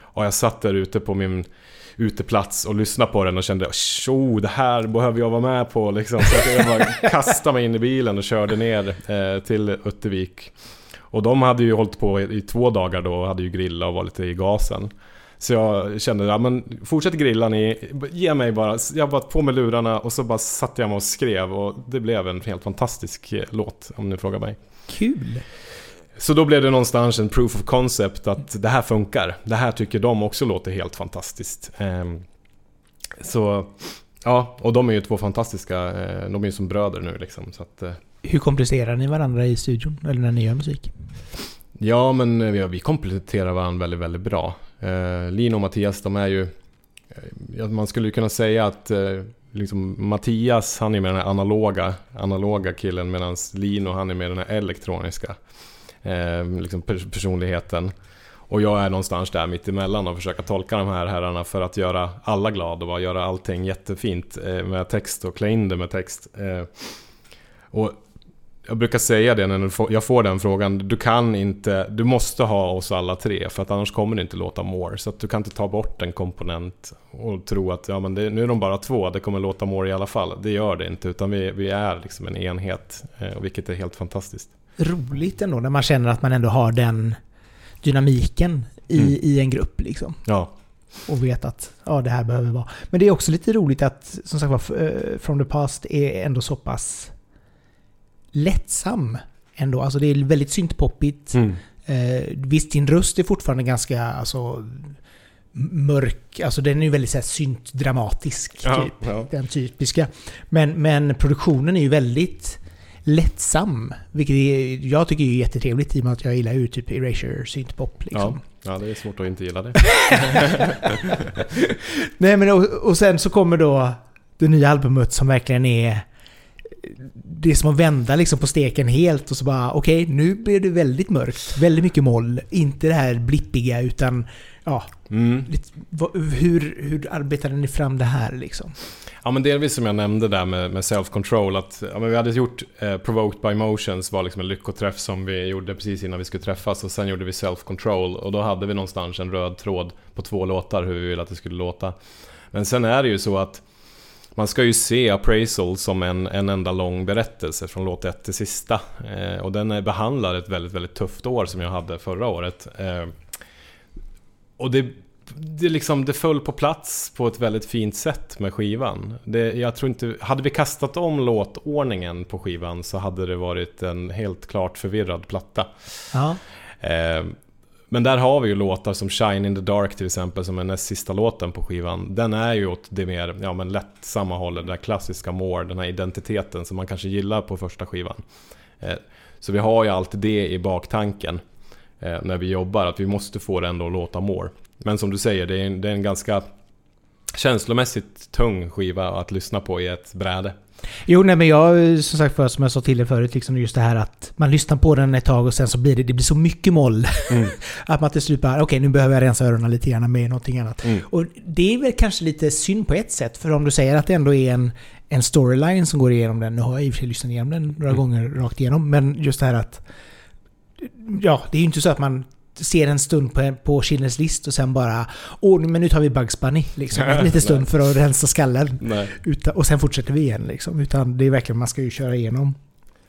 S2: Och jag satt där ute på min uteplats och lyssnade på den och kände oh, det här behöver jag vara med på liksom. Så jag bara kastade mig in i bilen och körde ner eh, till Öttervik. Och de hade ju hållit på i, i två dagar då och hade ju grillat och var lite i gasen. Så jag kände, ja men fortsätt grilla ni, ge mig bara, jag bara på med lurarna och så bara satte jag mig och skrev och det blev en helt fantastisk eh, låt om ni frågar mig.
S1: Kul.
S2: Så då blev det någonstans en proof of concept att det här funkar. Det här tycker de också låter helt fantastiskt. Ehm, Så, ja, och de är ju två fantastiska, eh, de är ju som bröder nu liksom. Så att, eh,
S1: Hur komplicerar ni varandra i studion? Eller när ni gör musik?
S2: ja, men eh, vi, vi kompletterar varandra väldigt, väldigt bra. Lino och Mattias, de är ju... Man skulle kunna säga att liksom, Mattias, han är med den här analoga, analoga killen medan Lino, han är med den här elektroniska eh, liksom personligheten. Och jag är någonstans där mitt emellan och försöka tolka de här herrarna för att göra alla glada och bara göra allting jättefint eh, med text och klä in det med text. Eh, och jag brukar säga det när jag får den frågan. Du kan inte, du måste ha oss alla tre för att annars kommer det inte låta more. Så att du kan inte ta bort en komponent och tro att ja, men det, nu är de bara två, det kommer låta more i alla fall. Det gör det inte, utan vi, vi är liksom en enhet. Eh, vilket är helt fantastiskt.
S1: Roligt ändå när man känner att man ändå har den dynamiken i,
S2: Mm.
S1: i en grupp liksom.
S2: Ja,
S1: Och vet att ja, det här behöver vara. Men det är också lite roligt att som sagt var eh, From the Past är ändå så pass lättsam ändå. Alltså det är väldigt syntpoppigt.
S2: mm.
S1: Eh, visst, din röst är fortfarande ganska alltså, mörk. Alltså den är ju väldigt så här, syntdramatisk.
S2: ja,
S1: Typ.
S2: ja.
S1: Den typiska. Men, men produktionen är ju väldigt lättsam. Vilket är, jag tycker är jättetrevligt i och med att jag gillar ju typ Erasure syntpop. Liksom.
S2: Ja. ja, det är svårt att inte gilla det.
S1: Nej men och, och sen så kommer då det nya albumet som verkligen är... Det är som att vända liksom på steken helt och så bara okej, nu blir det väldigt mörkt. Väldigt mycket moll. Inte det här blippiga utan ja,
S2: Mm.
S1: lite, hur, hur arbetade ni fram det här liksom?
S2: Ja men delvis som jag nämnde där med, med self-control att ja, men vi hade gjort eh, Provoked by Motions, var liksom en lyckoträff som vi gjorde precis innan vi skulle träffas och sen gjorde vi self-control och då hade vi någonstans en röd tråd på två låtar hur vi ville att det skulle låta. Men sen är det ju så att man ska ju se Appraisal som en, en enda lång berättelse från låt ett till sista. Eh, och den är- behandlar ett väldigt, väldigt tufft år som jag hade förra året. Eh, och det, det, liksom, det föll på plats på ett väldigt fint sätt med skivan. Det, jag tror inte, hade vi kastat om låtordningen på skivan så hade det varit en helt klart förvirrad platta.
S1: Ja.
S2: Eh, men där har vi ju låtar som Shine in the Dark till exempel, som är näst sista låten på skivan. Den är ju åt det mer ja, men lättsamma hållet, den där klassiska more, den här identiteten som man kanske gillar på första skivan. Eh, så vi har ju alltid det i baktanken eh, när vi jobbar, att vi måste få det ändå att låta more. Men som du säger, det är en, det är en ganska känslomässigt tung skiva att lyssna på i ett bräde.
S1: Jo, nej men jag, som sagt för som jag sa till er förut, liksom just det här att man lyssnar på den ett tag och sen så blir det, det blir så mycket moll. Mm. att man till slut bara, okej okay, nu behöver jag rensa öronen lite grann med någonting annat. Mm. Och det är väl kanske lite synd på ett sätt, för om du säger att det ändå är en, en storyline som går igenom den, nu har jag i och för sig lyssnat igenom den några mm. gånger rakt igenom, men just det här att Ja, det är ju inte så att man ser en stund på, på Schindler's list och sen bara Åh, men nu tar vi Bugs Bunny. Liksom, en liten stund för att rensa skallen. Utan, och sen fortsätter vi igen liksom. Utan det är verkligen, man ska ju köra igenom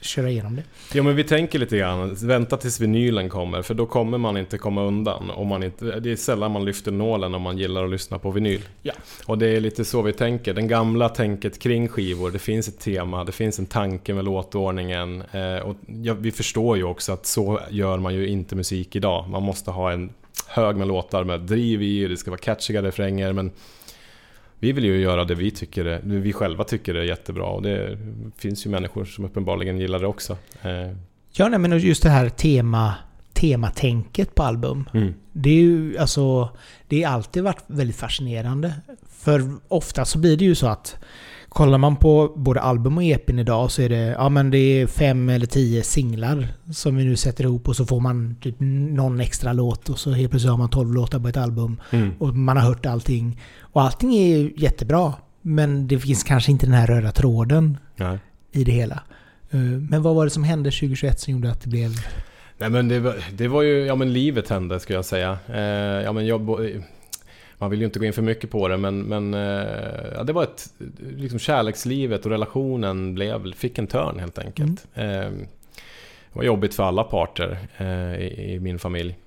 S1: köra igenom det.
S2: Ja men vi tänker lite grann, vänta tills vinylen kommer för då kommer man inte komma undan. Om man inte, det är sällan man lyfter nålen om man gillar att lyssna på vinyl.
S1: Ja.
S2: Och det är lite så vi tänker, den gamla tänket kring skivor, det finns ett tema, det finns en tanke med låtordningen. Eh, och vi förstår ju också att så gör man ju inte musik idag. Man måste ha en hög med låtar med driv i, det ska vara catchiga refränger men vi vill ju göra det vi tycker är, vi själva tycker är jättebra och det finns ju människor som uppenbarligen gillar det också. Eh,
S1: ja, nej, men just det här tema, tematänket på album. Mm. Det är ju alltså, det har alltid varit väldigt fascinerande. För ofta så blir det ju så att Kollar man på både album och EPn idag så är det, ja, men det är fem eller tio singlar som vi nu sätter ihop och så får man typ någon extra låt och så helt plötsligt har man tolv låtar på ett album. Mm. Och man har hört allting. Och allting är jättebra. Men det finns kanske inte den här röda tråden Nej. i det hela. Eh, men vad var det som hände 2021 som gjorde att det blev...
S2: Nej men det var, det var ju, ja men livet hände skulle jag säga. Eh, ja men jag, man vill ju inte gå in för mycket på det men, men eh, ja, det var ett, liksom kärlekslivet och relationen blev, fick en törn helt enkelt. Mm. Eh, det var jobbigt för alla parter eh, i, i, min familj.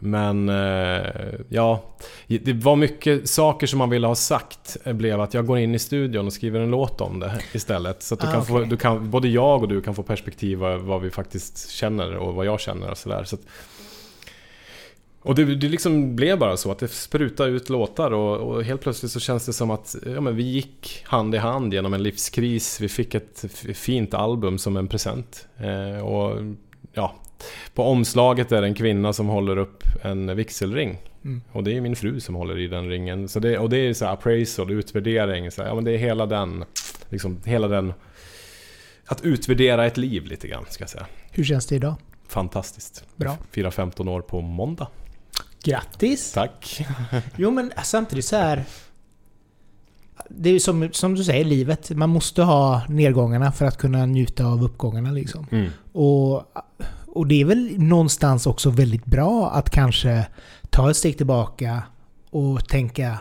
S2: Men ja, det var mycket saker som man ville ha sagt blev att jag går in i studion och skriver en låt om det istället. Så att du ah, kan okay. få, du kan, både jag och du kan få perspektiv av vad vi faktiskt känner och vad jag känner och sådär. Så, där. Och det, det liksom blev bara så att det sprutade ut låtar och, och, helt plötsligt så känns det som att ja, men vi gick hand i hand genom en livskris. Vi fick ett fint album som en present. Eh, och ja, på omslaget är det en kvinna som håller upp en vigselring. Mm. Och det är min fru som håller i den ringen. Så det, och det är så här appraisal, utvärdering. Så här, ja, men det är hela den, liksom, hela den... Att utvärdera ett liv lite grann, ska jag säga.
S1: Hur känns det idag?
S2: Fantastiskt.
S1: Bra.
S2: Firar 15 år på måndag.
S1: Grattis!
S2: Tack!
S1: jo men samtidigt så här... Det är ju som, som du säger, livet. Man måste ha nedgångarna för att kunna njuta av uppgångarna liksom. Mm. Och, och det är väl någonstans också väldigt bra att kanske ta ett steg tillbaka och tänka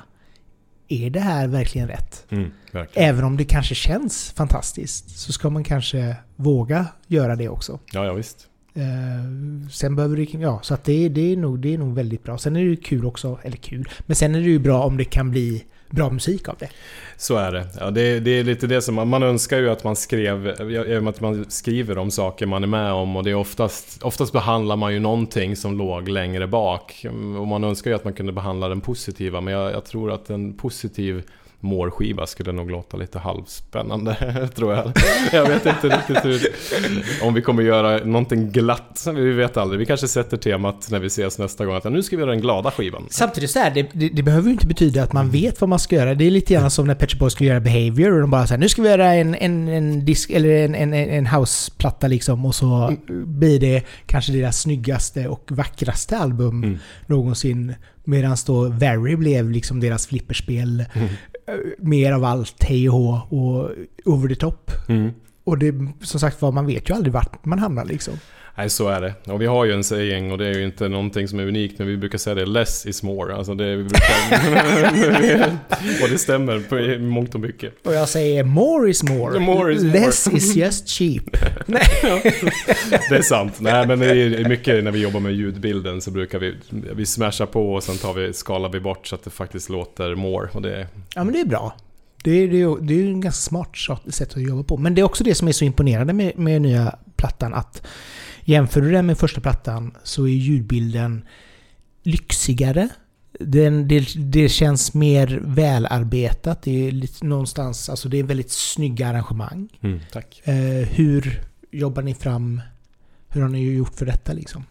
S1: är det här verkligen rätt? Mm, verkligen. Även om det kanske känns fantastiskt så ska man kanske våga göra det också.
S2: Ja, ja visst.
S1: Eh, sen behöver du... Liksom- ja, så att det, det, är nog, det är nog väldigt bra. Sen är det ju kul också, eller kul, men sen är det ju bra om det kan bli bra musik av det.
S2: Så är det. Ja, det, det är lite det som man, man önskar ju att man skrev, att man skriver om saker man är med om och det är oftast, oftast behandlar man ju någonting som låg längre bak. Mm, och man önskar ju att man kunde behandla den positiva, men jag, jag tror att en positiv mårskiva skulle nog låta lite halvspännande, tror jag. Jag vet inte riktigt hur, om vi kommer göra någonting glatt. Vi vet aldrig. Vi kanske sätter temat när vi ses nästa gång. Att nu ska vi göra den glada skivan.
S1: Samtidigt så här, det, det, det, behöver ju inte betyda att man vet vad man ska göra. Det är lite grann som när Pet Boys skulle göra Behavior och de bara säger nu ska vi göra en, en, en disk, eller en, en, en houseplatta liksom och så mm. blir det kanske deras snyggaste och vackraste album mm. någonsin. Medan då Very blev liksom deras flipperspel. Mm mer av allt hej och hå och over the top. Mm. Och det, som sagt var, man vet ju aldrig vart man hamnar liksom.
S2: Nej, så är det. Och vi har ju en saying och det är ju inte någonting som är unikt, men vi brukar säga det, less is more. Alltså det, vi brukar, och det stämmer på mångt och mycket.
S1: Och jag säger more is more.
S2: more, is
S1: less is just cheap.
S2: Nej. det är sant. Nej, men det är mycket när vi jobbar med ljudbilden så brukar vi, vi smasha på och sen tar vi, skalar vi bort så att det faktiskt låter more. Och det,
S1: ja, men det är bra. Det är, det, är, det är en ganska smart sätt att jobba på. Men det är också det som är så imponerande med, med nya plattan. att Jämför du den med första plattan så är ljudbilden lyxigare. Den, det, det känns mer välarbetat. Det är lite någonstans, alltså det är väldigt snygga arrangemang.
S2: Mm, tack.
S1: Eh, hur, jobbar ni fram... Hur har ni gjort för detta liksom?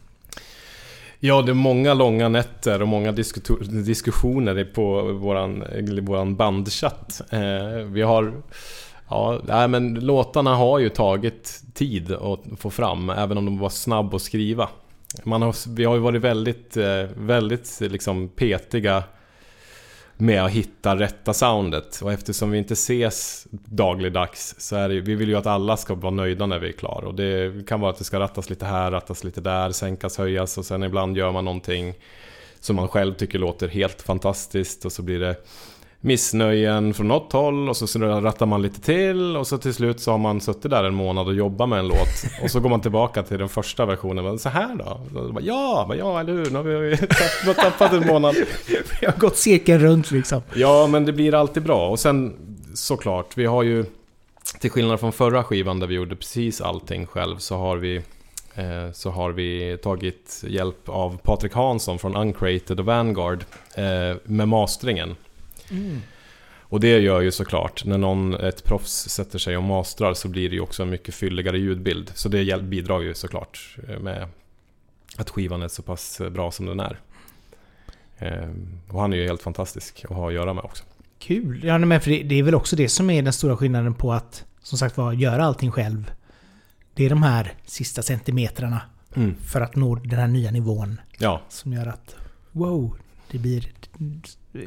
S2: Ja, det är många långa nätter och många diskussioner på våran, våran bandchatt. Eh, vi har... Ja, nej, men låtarna har ju tagit tid att få fram, även om de var snabb att skriva. Man har, vi har ju varit väldigt, eh, väldigt liksom petiga med att hitta rätta soundet. Och eftersom vi inte ses dagligdags så är det, vi vill ju att alla ska vara nöjda när vi är klara. Och det kan vara att det ska rattas lite här, rattas lite där, sänkas, höjas och sen ibland gör man någonting som man själv tycker låter helt fantastiskt och så blir det missnöjen från något håll och så rattar man lite till och så till slut så har man suttit där en månad och jobbat med en låt och så går man tillbaka till den första versionen. Så här då? Ja, ja eller hur? Nu har vi tappat en månad.
S1: Vi har gått cirkeln runt liksom.
S2: Ja, men det blir alltid bra. Och sen såklart, vi har ju till skillnad från förra skivan där vi gjorde precis allting själv så har vi eh, så har vi tagit hjälp av Patrik Hansson från Uncrated och Vanguard eh, med mastringen. Mm. Och det gör ju såklart, när någon, ett proffs sätter sig och mastrar så blir det ju också en mycket fylligare ljudbild. Så det bidrar ju såklart eh, med att skivan är så pass bra som den är. Ehm, och han är ju helt fantastisk att ha att göra med också.
S1: Kul! Ja, men för det är väl också det som är den stora skillnaden på att som sagt var göra allting själv. Det är de här sista centimetrarna mm. för att nå den här nya nivån.
S2: Ja.
S1: Som gör att wow, det blir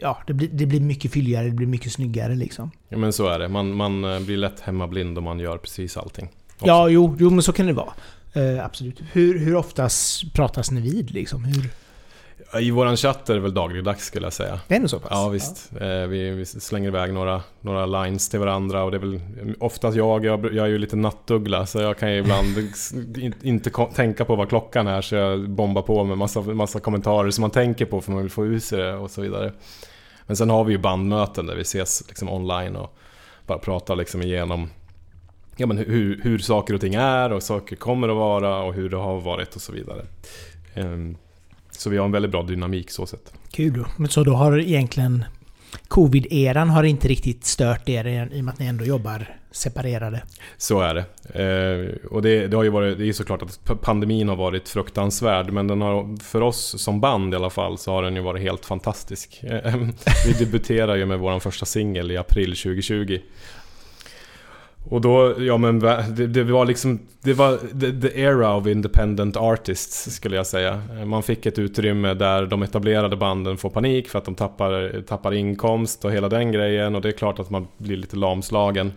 S1: ja, det blir, det blir mycket fylligare, det blir mycket snyggare liksom.
S2: Ja men så är det. Man, man eh, blir lätt hemmablind om man gör precis allting.
S1: Också. Ja, jo, jo, men så kan det vara. Uh, absolut. Hur, hur oftast pratas ni vid liksom? Hur...
S2: I våran chatt är det väl dagligdags skulle jag säga.
S1: Det är nog så pass?
S2: Ja visst. Ja. Eh, vi, vi, slänger iväg några, några lines till varandra och det är väl oftast jag, jag, jag är ju lite nattuggla så jag kan ju ibland inte tänka på vad klockan är så jag bombar på med massa, massa kommentarer som man tänker på för man vill få ut sig det och så vidare. Men sen har vi ju bandmöten där vi ses liksom online och bara pratar liksom igenom ja, men hur, hur saker och ting är och saker kommer att vara och hur det har varit och så vidare. Um, så vi har en väldigt bra dynamik så sett.
S1: Kul. Men så då har egentligen Covid-eran har inte riktigt stört er i och med att ni ändå jobbar separerade?
S2: Så är det. Eh, och det, det, har ju varit, det är såklart att pandemin har varit fruktansvärd men den har, för oss som band i alla fall så har den ju varit helt fantastisk. Eh, vi debuterade ju med vår första singel i april 2020. Och då, ja men det, det, var liksom, det var the, the era of independent artists skulle jag säga. Man fick ett utrymme där de etablerade banden får panik för att de tappar, tappar inkomst och hela den grejen. Och det är klart att man blir lite lamslagen.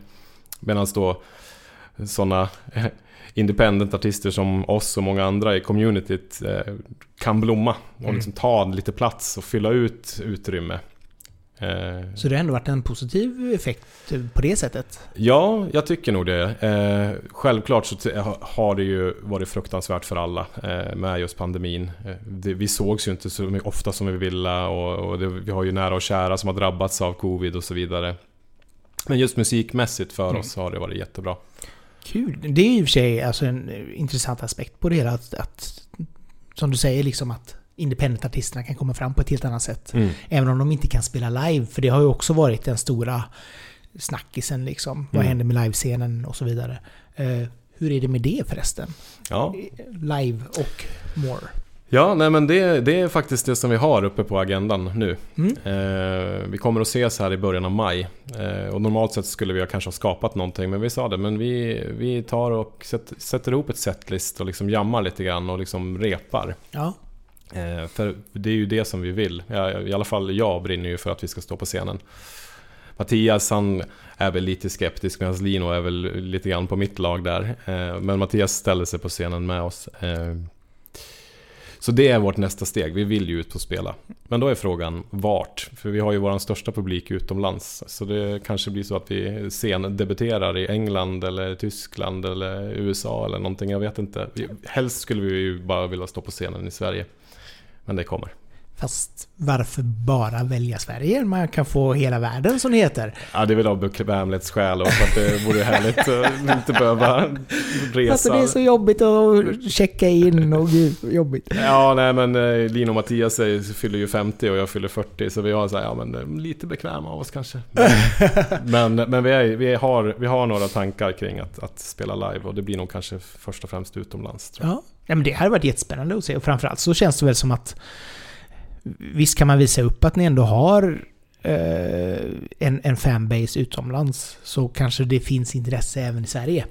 S2: Medan då sådana independent artister som oss och många andra i communityt eh, kan blomma och mm. liksom ta lite plats och fylla ut utrymme.
S1: Eh, så det har ändå varit en positiv effekt på det sättet?
S2: Ja, jag tycker nog det. Eh, självklart så har det ju varit fruktansvärt för alla eh, med just pandemin. Vi sågs ju inte så ofta som vi ville och vi har ju nära och kära som har drabbats av covid och så vidare. Men just musikmässigt för mm. oss har det varit jättebra.
S1: Kul! Det är i och för sig alltså en intressant aspekt på det hela. Att, att, som du säger, liksom att independent-artisterna kan komma fram på ett helt annat sätt. Mm. Även om de inte kan spela live, för det har ju också varit den stora snackisen liksom. Mm. Vad händer med livescenen och så vidare. Uh, hur är det med det förresten?
S2: Ja.
S1: Live och more.
S2: Ja, nej men det, det är faktiskt det som vi har uppe på agendan nu. Mm. Eh, vi kommer att ses här i början av maj. Eh, och normalt sett skulle vi kanske ha skapat någonting, men vi sa det. Men vi, vi tar och sätter, sätter ihop ett setlist och liksom jammar lite grann och liksom repar.
S1: Ja.
S2: Eh, för det är ju det som vi vill. I alla fall jag brinner ju för att vi ska stå på scenen. Mattias han är väl lite skeptisk medan Lino är väl lite grann på mitt lag där. Eh, men Mattias ställer sig på scenen med oss. Eh, så det är vårt nästa steg. Vi vill ju ut och spela. Men då är frågan vart? För vi har ju vår största publik utomlands. Så det kanske blir så att vi scendebuterar i England eller Tyskland eller USA eller någonting. Jag vet inte. Helst skulle vi ju bara vilja stå på scenen i Sverige. Men det kommer.
S1: Fast varför bara välja Sverige? Man kan få hela världen som det heter.
S2: Ja, det är väl av bekvämlighetsskäl och för att det vore härligt att inte behöva resa.
S1: Alltså det är så jobbigt att checka in och gud, jobbigt.
S2: Ja, nej men eh, Lino och Mattias fyller ju 50 och jag fyller 40 så vi har så här, ja men eh, lite bekväma av oss kanske. Men, men, men vi, är, vi, har, vi har några tankar kring att, att spela live och det blir nog kanske först och främst utomlands.
S1: Ja. Ja, men det hade varit jättespännande att se och framförallt så känns det väl som att Visst kan man visa upp att ni ändå har eh, en, en fanbase utomlands så kanske det finns intresse även i Sverige.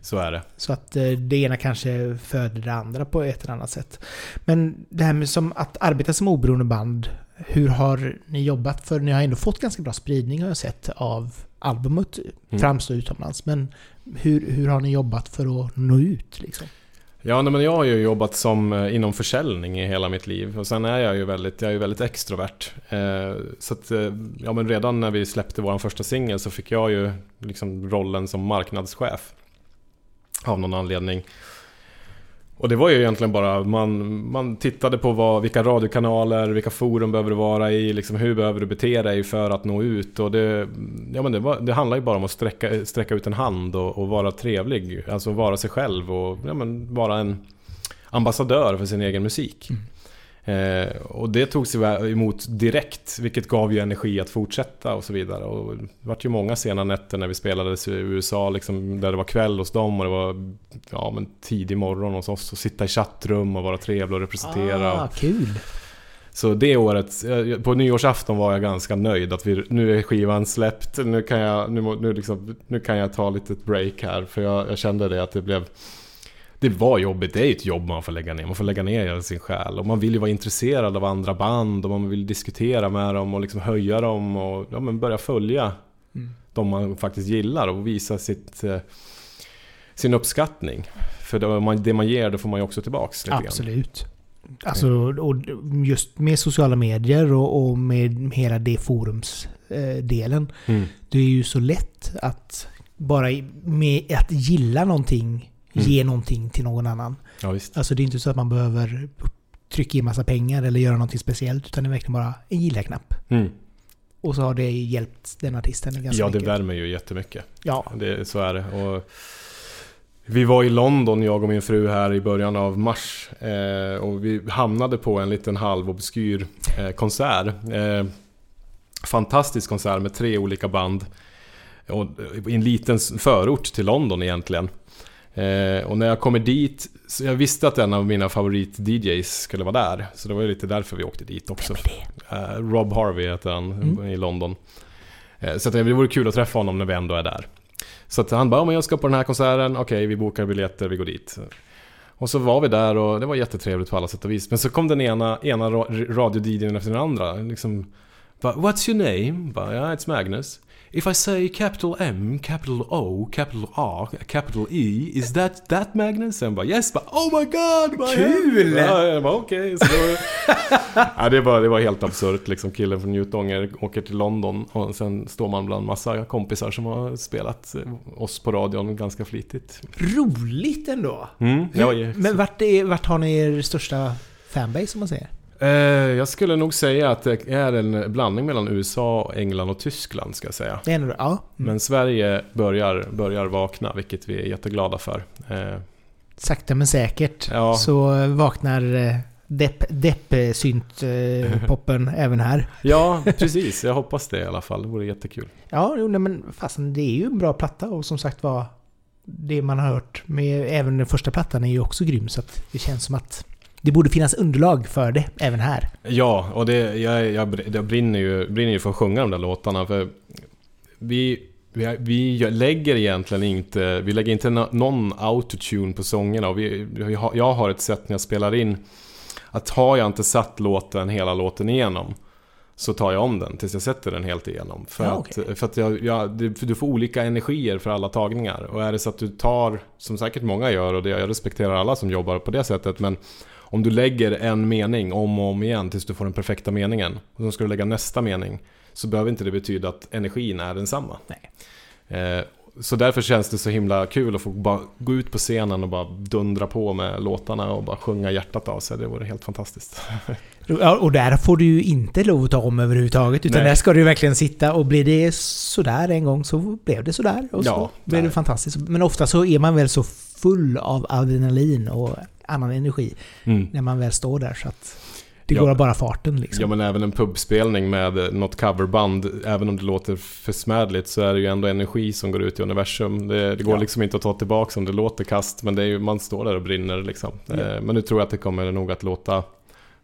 S2: Så är det.
S1: Så att eh, det ena kanske föder det andra på ett eller annat sätt. Men det här med som att arbeta som oberoende band, hur har ni jobbat? För ni har ändå fått ganska bra spridning har jag sett av albumet
S2: Mm.
S1: framstå utomlands. Men hur, hur har ni jobbat för att nå ut liksom?
S2: Ja, nej, men jag har ju jobbat som eh, inom försäljning i hela mitt liv och sen är jag ju väldigt, jag är ju väldigt extrovert. Eh, så att, eh, ja men redan när vi släppte vår första singel så fick jag ju liksom rollen som marknadschef. Av någon anledning. Och det var ju egentligen bara, man, man tittade på vad, vilka radiokanaler, vilka forum behöver du vara i, liksom, hur behöver du bete dig för att nå ut. Och det, ja, men det, var, det handlar ju bara om att sträcka, sträcka ut en hand och, och vara trevlig. Alltså vara sig själv och ja, men, vara en ambassadör för sin egen musik. Mm. Eh, och det togs emot direkt, vilket gav ju energi att fortsätta och så vidare. Och det vart ju många sena nätter när vi spelades i USA, liksom, där det var kväll hos dem och det var ja, men tidig morgon hos oss. Och sitta i chattrum och vara trevlig och representera.
S1: Ah, kul!
S2: Så det året, eh, på nyårsafton var jag ganska nöjd att vi, nu är skivan släppt. Nu kan jag, nu, nu liksom, nu kan jag ta lite break här. För jag, jag kände det att det blev... Det var jobbigt, det är ett jobb man får lägga ner. Man får lägga ner hela sin själ. Och man vill ju vara intresserad av andra band och man vill diskutera med dem och liksom höja dem och ja, men börja följa
S1: Mm.
S2: de man faktiskt gillar och visa sitt, eh, sin uppskattning. För det man, det man ger, det får man ju också tillbaks lite grann.
S1: Absolut. Alltså, och just med sociala medier och, och med hela det forumsdelen. Eh,
S2: Mm.
S1: det är ju så lätt att bara med att gilla någonting ge någonting till någon annan.
S2: Ja, visst.
S1: Alltså det är inte så att man behöver trycka in massa pengar eller göra någonting speciellt. Utan det är verkligen bara en gilla-knapp.
S2: Mm.
S1: Och så har det hjälpt den artisten ganska
S2: Ja, det
S1: mycket.
S2: värmer ju jättemycket.
S1: Ja,
S2: Det, så är det. Och vi var i London, jag och min fru här i början av mars. Eh, och vi hamnade på en liten halvobskyr eh, konsert. Eh, fantastisk konsert med tre olika band. Och, I en liten förort till London egentligen. Eh, och när jag kommer dit, så jag visste att en av mina favorit-DJs skulle vara där. Så det var ju lite därför vi åkte dit också. Eh, Rob Harvey heter han
S1: Mm.
S2: i London. Eh, så att det vore kul att träffa honom när vi ändå är där. Så att han bara, "Ja, men jag ska på den här konserten, okej vi bokar biljetter, vi går dit. Och så var vi där och det var jättetrevligt på alla sätt och vis. Men så kom den ena, ena ra- radio-DJn efter den andra. Liksom, bara, What's your name? Bara, ja, it's Magnus. If I say capital M, capital O, capital A, capital E, is that that Magnus? Sen bara yes, bara, oh my god!
S1: Kul!
S2: Ja, jag bara okej. Var, ja, det, var, det var helt absurt liksom. Killen från Njutånger åker till London och sen står man bland massa kompisar som har spelat eh, oss på radion ganska flitigt.
S1: roligt ändå.
S2: Mm, ju-
S1: Men vart, är, vart har ni er största fanbase om man säger?
S2: Eh, jag skulle nog säga att det är en blandning mellan USA, England och Tyskland ska jag säga.
S1: Det är ändå, ja. Mm.
S2: Men Sverige börjar, börjar vakna, vilket vi är jätteglada för. Eh,
S1: Sakta men säkert
S2: Ja.
S1: så vaknar eh, depp, depp-synt-poppen även här.
S2: ja, precis. Jag hoppas det i alla fall. Det vore jättekul.
S1: Ja, jo, men fasen det är ju en bra platta och som sagt var det man har hört med även den första plattan är ju också grym så att det känns som att det borde finnas underlag för det även här.
S2: Ja, och det, jag, jag, jag brinner, ju, brinner ju för att sjunga de där låtarna. För vi, vi, vi lägger egentligen inte, vi lägger inte någon autotune på sångerna. Och vi, jag har ett sätt när jag spelar in att har jag inte satt låten hela låten igenom så tar jag om den tills jag sätter den helt igenom. För
S1: Ja,
S2: att,
S1: okej.
S2: för att jag, jag, du får olika energier för alla tagningar. Och är det så att du tar, som säkert många gör, och det, jag respekterar alla som jobbar på det sättet, men om du lägger en mening om och om igen tills du får den perfekta meningen, och så ska du lägga nästa mening, så behöver inte det betyda att energin är densamma.
S1: Nej.
S2: Eh, så därför känns det så himla kul att få bara gå ut på scenen och bara dundra på med låtarna och bara sjunga hjärtat av sig. Det vore helt fantastiskt.
S1: Och där får du ju inte lov att ta om överhuvudtaget. Utan
S2: Nej.
S1: där ska du verkligen sitta och blir det sådär en gång så blev det sådär. Och så
S2: Ja,
S1: blev det fantastiskt. Men ofta så är man väl så full av adrenalin och annan energi
S2: Mm.
S1: när man väl står där så att det
S2: Ja.
S1: går bara farten liksom.
S2: Ja men även en pubspelning med något coverband, även om det låter försmädligt så är det ju ändå energi som går ut i universum. Det, det går
S1: Ja.
S2: liksom inte att ta tillbaka om det låter kast, men det är ju, man står där och brinner liksom.
S1: Ja.
S2: Eh, Men nu tror jag att det kommer nog att låta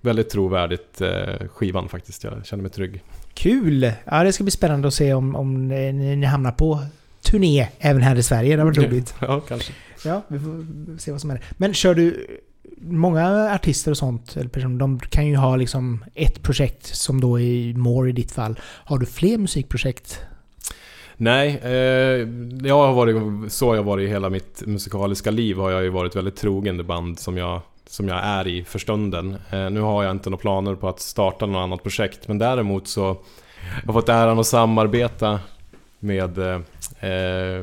S2: väldigt trovärdigt eh, skivan faktiskt. Jag känner mig trygg.
S1: Kul! Ja, det ska bli spännande att se om, om ni, hamnar på turné även här i Sverige. Det var roligt.
S2: Ja, kanske.
S1: Ja, vi får se vad som är. Men kör du... Många artister och sånt, eller personer, de kan ju ha liksom ett projekt som då är more i ditt fall. Har du fler musikprojekt?
S2: Nej, eh, jag har varit, så har jag varit i hela mitt musikaliska liv har jag ju varit väldigt trogen det band som jag, som jag är i för stunden. Eh, nu har jag inte några planer på att starta något annat projekt, men däremot så har jag fått äran att samarbeta med... Eh,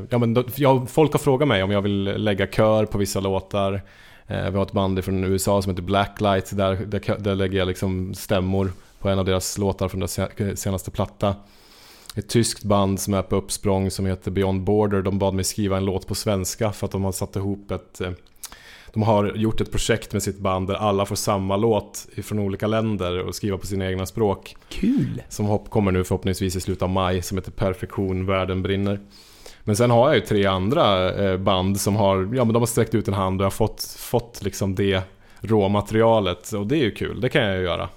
S2: ja, men då, folk har frågat mig om jag vill lägga kör på vissa låtar. Eh, vi har ett band från USA som heter Blacklight, där, där, där lägger jag liksom stämmor på en av deras låtar från deras senaste platta. Ett tyskt band som är på uppsprång som heter Beyond Border. De bad mig skriva en låt på svenska för att de har satt ihop ett... Eh, de har gjort ett projekt med sitt band där alla får samma låt från olika länder och skriva på sina egna språk.
S1: Kul!
S2: Som hopp kommer nu förhoppningsvis i slutet av maj som heter Perfektion, världen brinner. Men sen har jag ju tre andra eh, band som har, ja men de har sträckt ut en hand och har fått, fått liksom det råmaterialet och det är ju kul, det kan jag ju göra.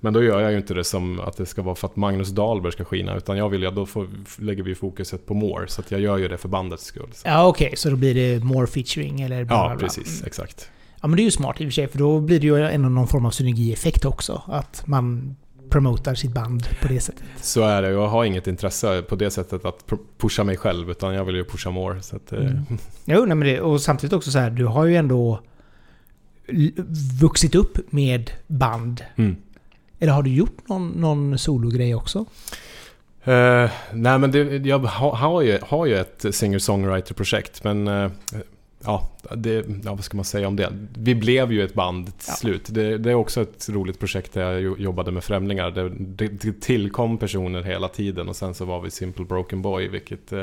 S2: Men då gör jag ju inte det som att det ska vara för att Magnus Dahlberg ska skina utan jag vill ju, då får, lägger vi fokuset på More så att jag gör ju det för bandets skull. Så.
S1: Ja, okej. så då blir det more featuring eller bla, bla,
S2: Ja,
S1: bla.
S2: precis, exakt.
S1: Ja, men det är ju smart i och för sig, för då blir det ju ändå någon form av synergieffekt också. Att man promotar sitt band på det sättet.
S2: Så är det, jag har inget intresse på det sättet att pu- pusha mig själv utan jag vill ju pusha More. Så att, eh,
S1: Mm. Jo, nej, men det, och samtidigt också så här, du har ju ändå vuxit upp med band.
S2: mm.
S1: Eller har du gjort någon, någon sologrej också?
S2: Eh, nej men det, jag ha, har, ju, har ju ett singer-songwriter-projekt men eh, ja, det, ja, vad ska man säga om det? Vi blev ju ett band till
S1: Ja.
S2: slut. Det, det är också ett roligt projekt där jag jo- jobbade med främlingar. Det, det, tillkom personer hela tiden och sen så var vi Simple Broken Boy vilket eh,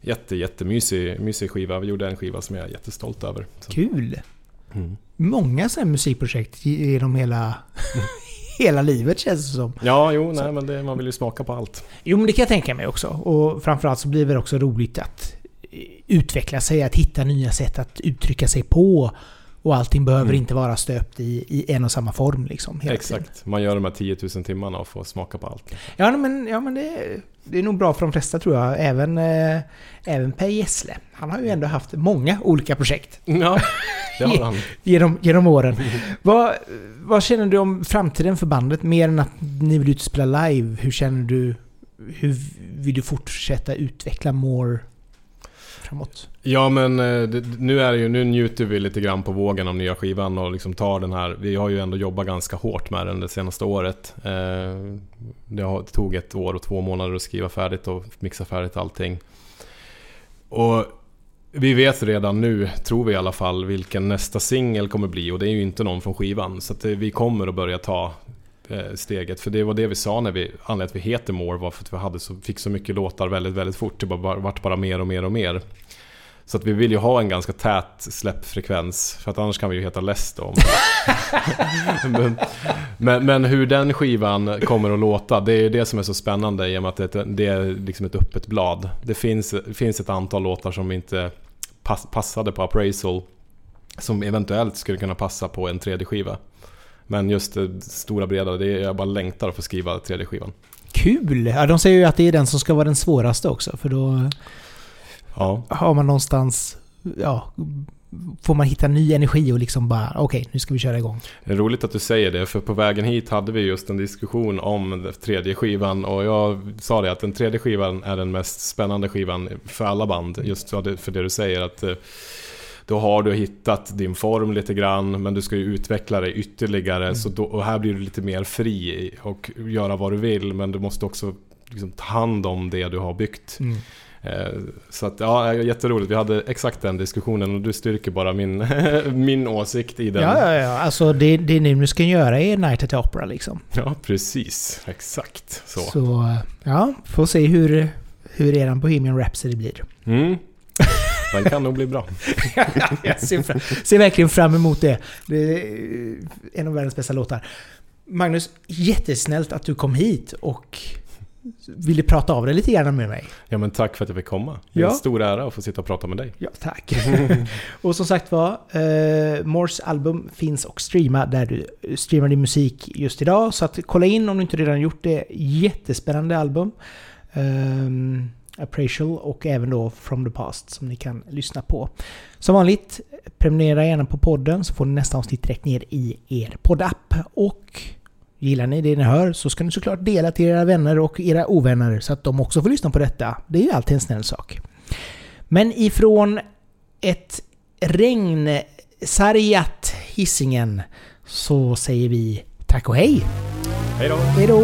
S2: jätte, jättemysig mysig skiva. Vi gjorde en skiva som jag är jättestolt över. Så.
S1: Kul!
S2: Mm.
S1: Många sådana musikprojekt genom hela, hela livet känns det som.
S2: Ja, jo, nej men det, man vill ju smaka på allt.
S1: Jo, men det kan jag tänka mig också. Och framförallt så blir det också roligt att eh, utveckla sig, att hitta nya sätt att uttrycka sig på. Och allting behöver
S2: Mm.
S1: inte vara stöpt i, i en och samma form liksom. Hela Tiden.
S2: Exakt, man gör de här 10 000 timmarna och får smaka på allt.
S1: Ja, men, ja, men det, det är nog bra för de flesta tror jag. Även, eh, även Per Gessle. Han har ju ändå haft många olika projekt
S2: Ja, det har han.
S1: genom, genom åren. vad, vad känner du om framtiden för bandet? Mer än att ni vill ut och spela live. Hur känner du? Hur vill du fortsätta utveckla more framåt?
S2: Ja men eh, det, nu är det ju, nu njuter vi lite grann på vågen av nya skivan och liksom tar den här, vi har ju ändå jobbat ganska hårt med den det senaste året. Eh, det tog ett år och två månader att skriva färdigt och mixa färdigt allting. Och vi vet redan nu, tror vi i alla fall, vilken nästa singel kommer bli och det är ju inte någon från skivan. Så att eh, vi kommer att börja ta Eh, steget. För det var det vi sa när vi, anledningen att vi heter More var för att vi hade så, fick så mycket låtar väldigt, väldigt fort. Det bara, vart bara mer och mer och mer. Så att vi vill ju ha en ganska tät släppfrekvens. För att annars kan vi ju heta Less då. men, men, men hur den skivan kommer att låta, det är det som är så spännande i och med att det, det är liksom ett öppet blad. Det finns, finns ett antal låtar som inte pass, passade på Appraisal. Som eventuellt skulle kunna passa på en 3D-skiva. Men just det stora breda, det är, jag bara längtar att få skriva 3D-skivan.
S1: Kul! Ja, de säger ju att det är den som ska vara den svåraste också. För då
S2: Ja.
S1: har man någonstans... Ja, får man hitta ny energi och liksom bara okej, nu ska vi köra igång.
S2: Det är roligt att du säger det, för på vägen hit hade vi just en diskussion om tredje skivan och jag sa det att den tredje skivan är den mest spännande skivan för alla band. Just för det, för det du säger att eh, då har du hittat din form lite grann men du ska ju utveckla dig ytterligare så då, och här blir du lite mer fri och göra vad du vill men du måste också liksom ta hand om det du har byggt.
S1: Mm.
S2: Eh, Så att ja, jätteroligt. Vi hade exakt den diskussionen och du styrker bara min, min åsikt i den.
S1: Ja, ja, ja. Alltså det, det ni nu ska göra är Night at the Opera liksom.
S2: Ja, precis. Exakt så.
S1: Så, ja, får se hur, hur eran Bohemian Rhapsody blir.
S2: Mm. Den kan nog bli bra.
S1: Jag ser, fram, ser verkligen fram emot det. Det är en av världens bästa låtar. Magnus, jättesnällt att du kom hit och ville prata av dig lite grann med mig.
S2: Ja, men tack för att jag fick komma. Det är
S1: Ja.
S2: en stor ära att få sitta och prata med dig.
S1: Ja, tack. och som sagt var, eh, Mors album finns och streama där du streamar din musik just idag. Så att kolla in om du inte redan gjort det. Jättespännande album. Um, Appracial och även då From the Past som ni kan lyssna på. Som vanligt, prenumerera gärna på podden så får ni nästa avsnitt direkt ner i er poddapp. Och gillar ni det ni hör så ska ni såklart dela till era vänner och era ovänner så att de också får lyssna på detta. Det är ju alltid en snäll sak. Men ifrån ett regnsargat Hisingen så säger vi tack och hej.
S2: Hej då!
S1: Hej då!